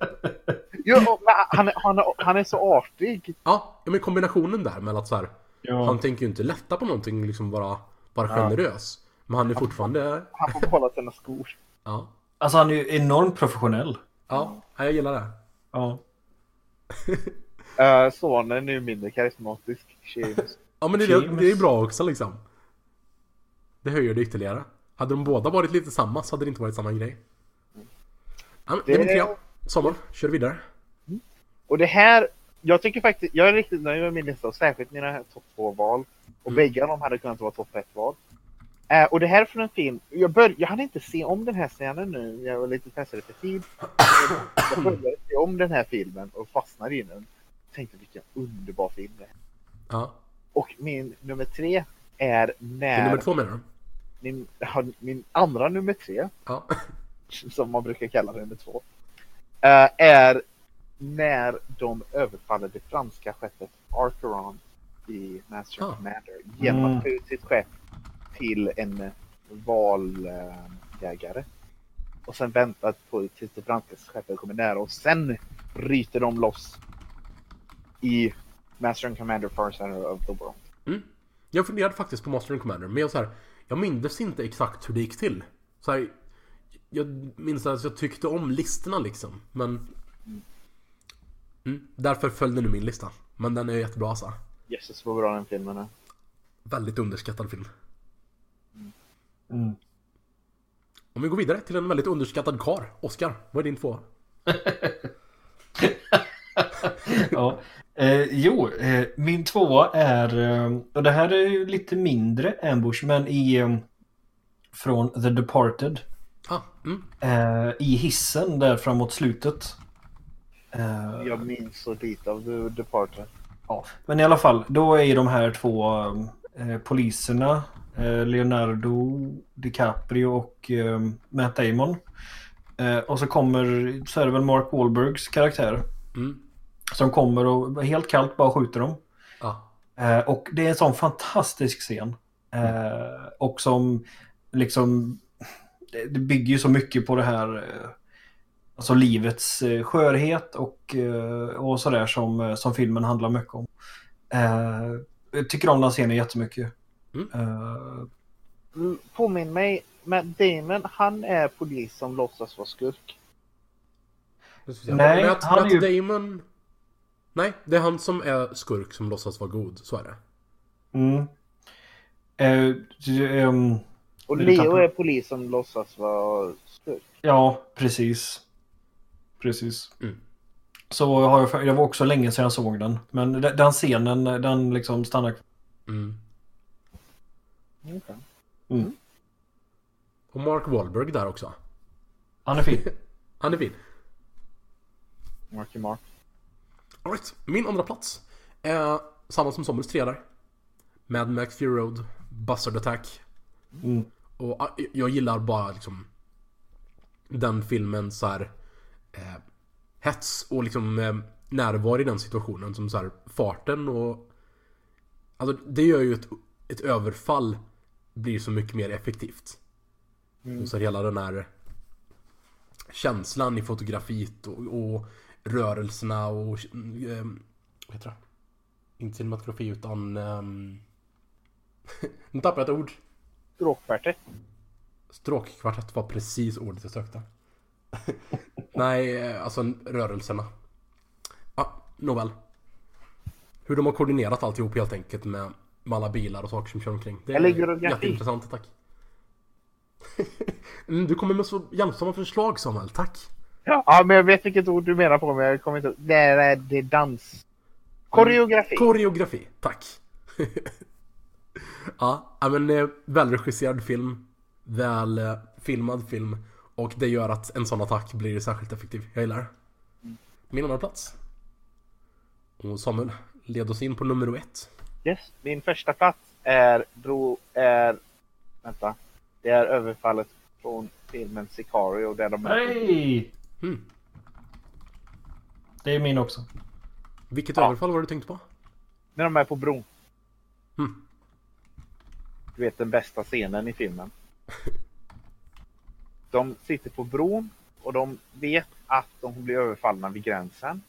Jo, och- men han, är- han, är- han är så artig.
Ja, ja men kombinationen där med att så här.
Ja.
Han tänker ju inte lätta på någonting liksom bara, bara generös. Men han är fortfarande,
Han får behålla sina skor. (laughs)
Ja.
Alltså han är ju enormt professionell.
Ja, jag gillar det.
Ja.
Uh, sonen är ju mindre karismatisk. James. (laughs)
Ja men det, är-
James.
det är bra också liksom. Det höjer det ytterligare. Hade de båda varit lite samma så hade det inte varit samma grej. Ja, men det är min
Det-
trea. Sommar, kör vidare.
Och det här, jag tycker faktiskt, jag är riktigt nöjd med min lista särskilt mina topp två val. Och
Mm.
bägge av dem hade kunnat vara topp ett val. Eh, och det här är från en film, jag, bör, jag hann inte se om den här scenen nu, jag var lite pressad för tid. Jag började se om den här filmen och fastnade i den. Tänkte vilken underbar film det är.
Ja.
Och min nummer tre är
Det
när...
är nummer två menar du?
Min, min andra nummer tre,
Ja.
som man brukar kalla nummer två, eh, är när de överfaller det franska skeppet Archeron i Master
Ah.
and Commander genom
Mm.
att ta ut sitt skepp till en valjägare. Och sen vänta på tills det franska skeppet kommer nära och sen bryter de loss i Master and Commander Far Center of the World.
Mm. Jag funderade faktiskt på Master and Commander, men jag, så här, jag minns inte exakt hur det gick till. Så här, jag minns att jag tyckte om listorna liksom, men... Mm, därför följde nu min lista. Men den är jättebra alltså.
Jösses vad bra den filmen är.
Väldigt underskattad film.
Mm.
Om vi går vidare till en väldigt underskattad kar. Oscar, vad är din två? (laughs)
ja. Eh, jo, eh, min tvåa är, eh, och det här är ju lite mindre ambush, men i eh, från The Departed.
Ah, mm.
Eh, I hissen där framåt slutet. Eh,
Jag minns så lite av The Departed.
ja. Men i alla fall, då är ju de här två eh, poliserna, eh, Leonardo DiCaprio och eh, Matt Damon. Eh, och så kommer, så är det väl Mark Wahlbergs karaktär.
Mm.
Som kommer och helt kallt bara skjuter dem.
Ja.
Eh, och det är en sån fantastisk scen. Eh, och som liksom... Det, det bygger ju så mycket på det här... Alltså livets eh, skörhet och, eh, och sådär som, eh, som filmen handlar mycket om. Eh, jag tycker om den scenen jättemycket.
Mm.
Eh,
Mm, Påminn mig, Matt Damon, han är polis som låtsas vara skurk.
Nej,
Matt,
han är ju-
Damon... Nej, det är han som är skurk som låtsas vara god. Så är det.
mm. Eh, det, ehm,
Och Leo är polis som låtsas vara skurk.
Ja, precis. Precis.
Mm.
Så har jag, för- det var också länge sedan jag såg den. Men den, scenen, den liksom stannar kvar.
Mm.
Okay.
Och Mark Wahlberg där också.
Han är fin. (laughs)
Han är fin.
Marky Mark.
Alright, min andra plats är samma som Sommers tre där. Mad Max Fury Road, Buzzard Attack.
Mm.
Och ah, jag gillar bara liksom den filmen så här eh, hets och liksom eh, närvaro i den situationen som så här farten och alltså det gör ju ett, ett överfall blir så mycket mer effektivt. Och så hela den här känslan i fotografiet och, och rörelserna och eh, vad heter det? Inte cinematografi utan um, (laughs) nu tappade jag ett ord.
Stråkparty.
Stråkkvartett var precis ordet jag sökte. (laughs) Nej, eh, alltså rörelserna. Ja, nåväl. Hur de har koordinerat alltihop helt enkelt med, med alla bilar och saker som kör omkring. Det är jätteintressant, tack. (laughs) Mm, du kommer med så hjälpsamma förslag Samuel, tack.
Ja. men jag vet vilket ord du menar på, men jag kommer inte. Det är, det är dans. Koreografi.
Koreografi, tack. (laughs) ja, ja, men eh, välregisserad film. Väl eh, filmad film. Och det gör att en sån attack blir särskilt effektiv. Jag gillar det. Min andra plats. Och Samuel, led oss in på nummer ett.
Yes. Min första plats är, dro, är, vänta, det är överfallet från filmen Sicario där de
Nej!
Mm.
Det är min också.
Vilket
Ja.
överfall var det du tänkte på?
när de är på bron.
Mm.
Du vet den bästa scenen i filmen. (laughs) De sitter på bron och de vet att de blir överfallna vid gränsen.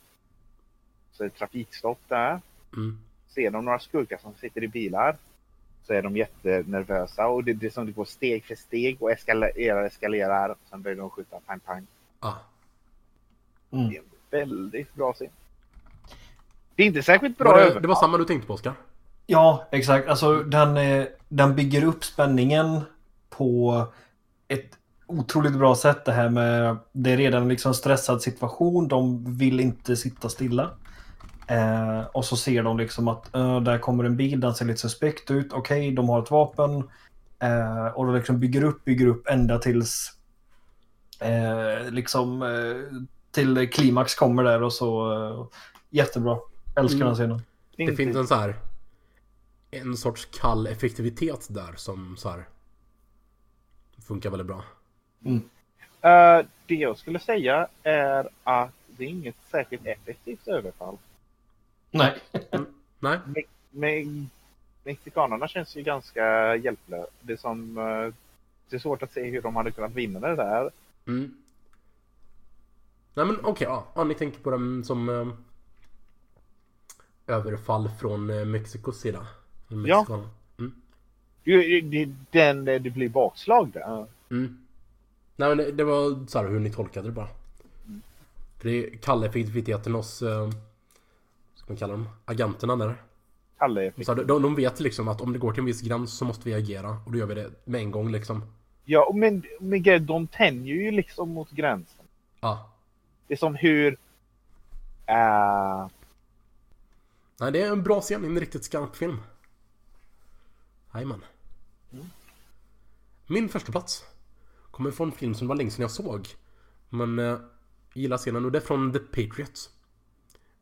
Så det är trafikstopp där.
Mm.
Ser de några skurkar som sitter i bilar. så är de jättenervösa och det, det är som det går steg för steg och eskalerar, eskalerar. Och sen börjar de skjuta pang pang.
Ah.
Mm.
Det är en väldigt bra scen. Det är inte särskilt bra
Var det, det var samma du tänkte på Oskar?
Ja, exakt. Alltså den, eh, den bygger upp spänningen på ett otroligt bra sätt det här med det är redan liksom stressad situation. De vill inte sitta stilla. Eh, och så ser de liksom att eh, där kommer en bil, den ser lite suspekt ut. Okej, de har ett vapen. Eh, och de liksom bygger upp, bygger upp ända tills eh, liksom eh, till klimax kommer där och så eh, jättebra. Älskar
Mm.
den scenen.
Det finns en så här en sorts kall effektivitet där som så här funkar väldigt bra.
Eh, det jag skulle säga är att det är inget särskilt effektivt överfall.
Nej.
Nej,
Men mexikanerna känns ju ganska hjälplösa. Det är som eh, det är svårt att se hur de hade kunnat vinna det där.
Mm. Nej men okej, ja. ja. Ni tänker på dem som eh, överfall från eh, Mexikos sida?
Ja.
Mexikanerna. Mm.
Det, det, den, det blir bakslag där.
Mm. Nej men det, var så här hur ni tolkade det bara. För det är kall effektiviteten hos, eh, ska man kalla dem, agenterna där.
Kalle
Så här, de, de vet liksom att om det går till en viss gräns så måste vi agera och då gör vi det med en gång liksom.
Ja, men, men de tänjer ju liksom mot gränsen.
Ja.
Det är som hur... eh,
Nej det är en bra scen, en riktigt skarp film. Jajamän. Min första plats kommer från en film som var länge sedan jag såg. Men eh, gillar scenen och det är från The Patriots.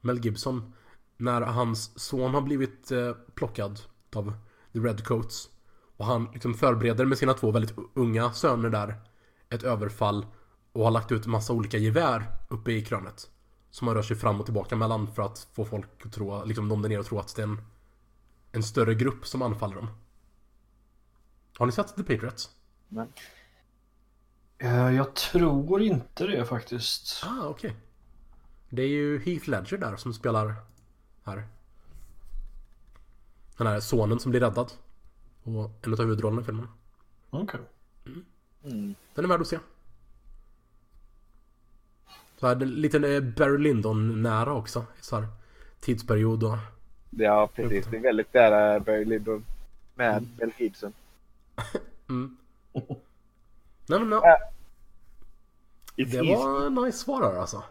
Mel Gibson. När hans son har blivit eh, plockad av The Redcoats. Och han liksom förbereder med sina två väldigt unga söner där ett överfall. Och har lagt ut massa olika gevär uppe i krönet. Som man rör sig fram och tillbaka mellan för att få folk att tro, liksom de där nere att tro att det är en, en större grupp som anfaller dem. Har ni sett The Patriots?
Nej. Jag tror inte det faktiskt.
Ah, okej. Det är ju Heath Ledger där som spelar här. Den här sonen som blir räddad. Och en av huvudrollerna i filmen.
Okej.
mm,
Den är värd att se. Så här, lite eh, Barry Lyndon nära också. Så här, tidsperiod och...
ja, precis. Det är väldigt nära Barry Lyndon med Mel Gibson. (laughs)
Mm. Nej men ja,
It's
det
easy,
var en nice svar här alltså.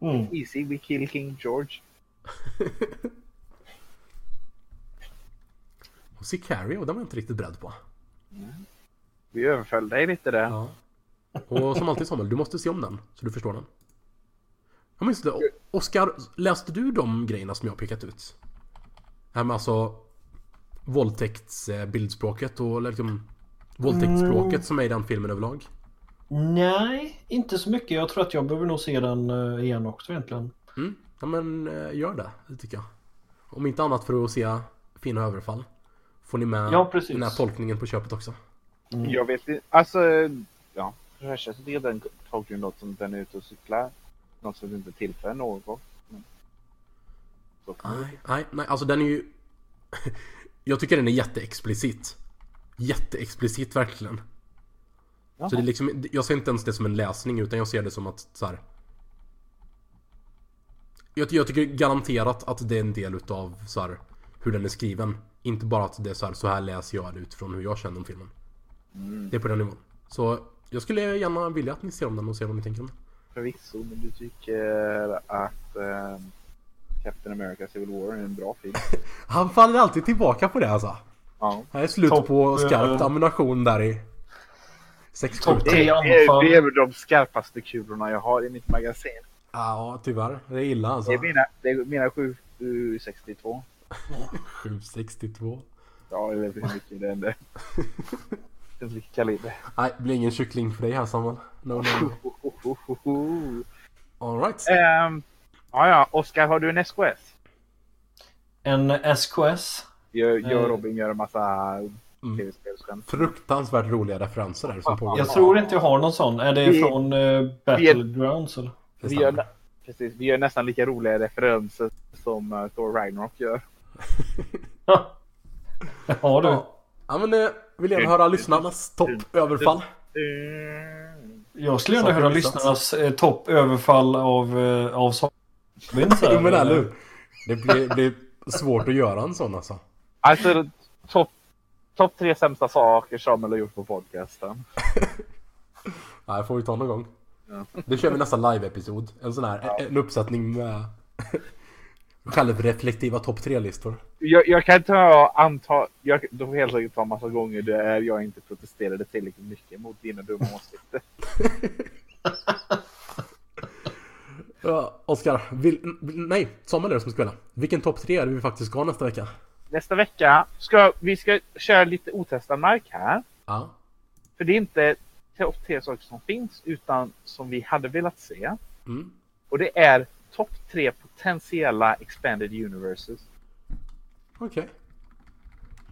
Mm.
easy we kill King George. (laughs)
Och Sicario, den var jag inte riktigt beredd på.
Vi överföll dig lite där.
Ja. Och som alltid Samuel, du måste se om den så du förstår den. Jag minns det. Oskar, läste du de grejerna som jag har pekat ut? Det här med alltså våldtäktsbildspråket och liksom våldtäktsspråket som är i den filmen överlag.
Nej, inte så mycket. Jag tror att jag behöver nog se den eh, igen också egentligen.
Mm. Ja men eh, gör det, det tycker jag. Om inte annat för att se fina överfall. Får ni med
Ja,
den här tolkningen på köpet också.
Jag vet inte. Alltså, ja. För det tycker jag den tolkningen låter som den är ute och cyklar. Något som inte tillför något. Men... Det
Nej, nej, nej, alltså den är ju... (laughs) jag tycker den är jätteexplicit. Jätteexplicit verkligen.
Jaha.
Så det är liksom, jag ser inte ens det som en läsning utan jag ser det som att så här. Jag, jag tycker garanterat att det är en del utav så här, hur den är skriven. Inte bara att det är så här, så här läser jag det utifrån hur jag känner om filmen.
Mm.
Det är på den nivån. Så jag skulle gärna vilja att ni ser om den och ser vad ni tänker om den.
Förvisso, men du tycker att eh, Captain America Civil War är en bra film? (laughs)
Han faller alltid tillbaka på det alltså.
Ja.
Det är slut
Topp,
på skarpt
eh,
ammunition där i... Sex.
Det det är väl de skarpaste kulorna jag har i mitt magasin.
Ja, tyvärr. Det är illa alltså.
Det är mina, det är mina 762.
762. (laughs)
Ja, eller hur mycket det (laughs) än mycket kaliber.
Nej, det blir ingen kyckling för dig här Samuel. No, no, (laughs) no. Alright.
Ehm, ja, ja. Oskar, har du en SKS?
En SKS.
Jag, jag och
Eh.
Robin gör en massa
Mm. Fruktansvärt roliga referenser där som pågår.
Jag tror inte jag har någon sån. Är det
Vi-
från uh, Battlegrounds eller?
Vi gör, precis, vi gör nästan lika roliga referenser som uh, Thor Ragnarok gör. (laughs)
Ja, du.
Ja. Ja men eh, vill gärna höra lyssnarnas toppöverfall.
Jag skulle gärna höra lyssnarnas eh, toppöverfall av, eh, av här.
Jo men eller hur? Det blir, blir svårt att göra en sån alltså.
Alltså, topp top tre sämsta saker Samuel har gjort på podcasten. (laughs)
Nej, får vi ta någon gång.
Ja.
Det kör vi nästa live-episod. En sån här, en uppsättning med (laughs) självreflektiva topp tre-listor.
Jag, jag kan ta anta, jag, du får helt säkert ta massa gånger där jag inte protesterade tillräckligt mycket mot dina dumma åsikter. (laughs)
Ja, Oskar, nej, Samuel är det som ska spela. Vilken topp tre är det vi faktiskt ska ha nästa vecka?
Nästa vecka ska vi ska köra lite otestad mark här.
Ja.
För det är inte tre saker som finns utan som vi hade velat se.
Mm.
Och det är topp tre potentiella expanded universes.
Okej.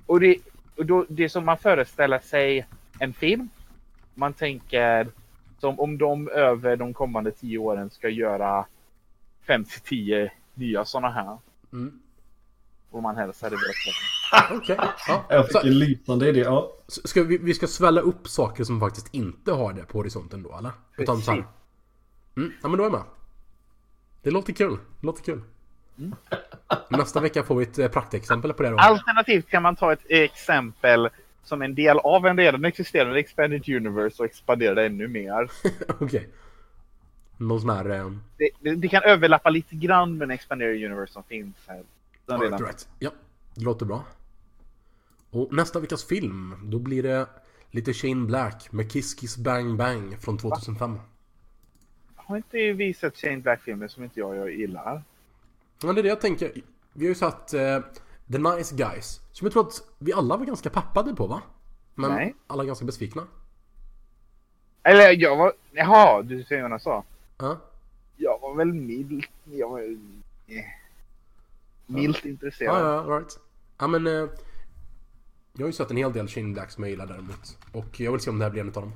Och det, och då, det är som man föreställer sig en film. Man tänker som om de över de kommande tio åren ska göra 5 till 10 nya sådana här.
Mm.
Och man hade velat se.
Okej. Ja.
Jag fick
Så,
en lysande idé. Ja.
ska vi, vi ska svälla upp saker som faktiskt inte har det på horisonten då, eller? Utan så här. Mm, ja men då är jag med. Det låter kul. Det låter kul.
Mm. (laughs)
Nästa vecka får vi ett eh, praktexempel på det då.
Alternativt kan man ta ett exempel som en del av en redan existerande expanded universe och expandera det ännu mer. (laughs)
Okej. Någon sån här... Eh,
Det, det, det kan överlappa lite grann med en expanded universe som finns här. Den redan.
right. Ja, det låter bra. Och nästa veckas film, då blir det lite Shane Black med Kiss Kiss Bang Bang från 2005.
Har inte vi sett Shane Black-filmer som inte jag, jag gillar?
Men det är det jag tänker. Vi har ju satt eh, The Nice Guys, som jag tror att vi alla var ganska peppade på va? Men
Nej.
alla ganska besvikna.
Eller jag var... Jaha, du säger vad jag sa.
Ja,
Jag var väl mild. Jag var... eh, Milt
ja,
intresserad.
ja right. Ja men... Eh, jag har ju sett en hel del Shane Black som jag gillar däremot. Och jag vill se om det här blir en utav dem.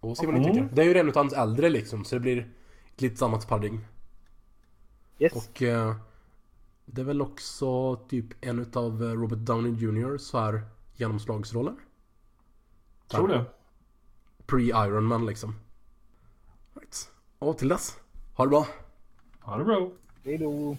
Och se vad ni
Mm.
tycker. Det är ju en utav hans äldre liksom, så det blir ett lite annat paradigm.
Yes.
Och eh, det är väl också typ en utav eh, Robert Downey Jr. så här genomslagsroller.
Tror det.
Pre-Iron Man liksom. Right. Och till dess, ha det bra.
Ha det bra.
Hej då.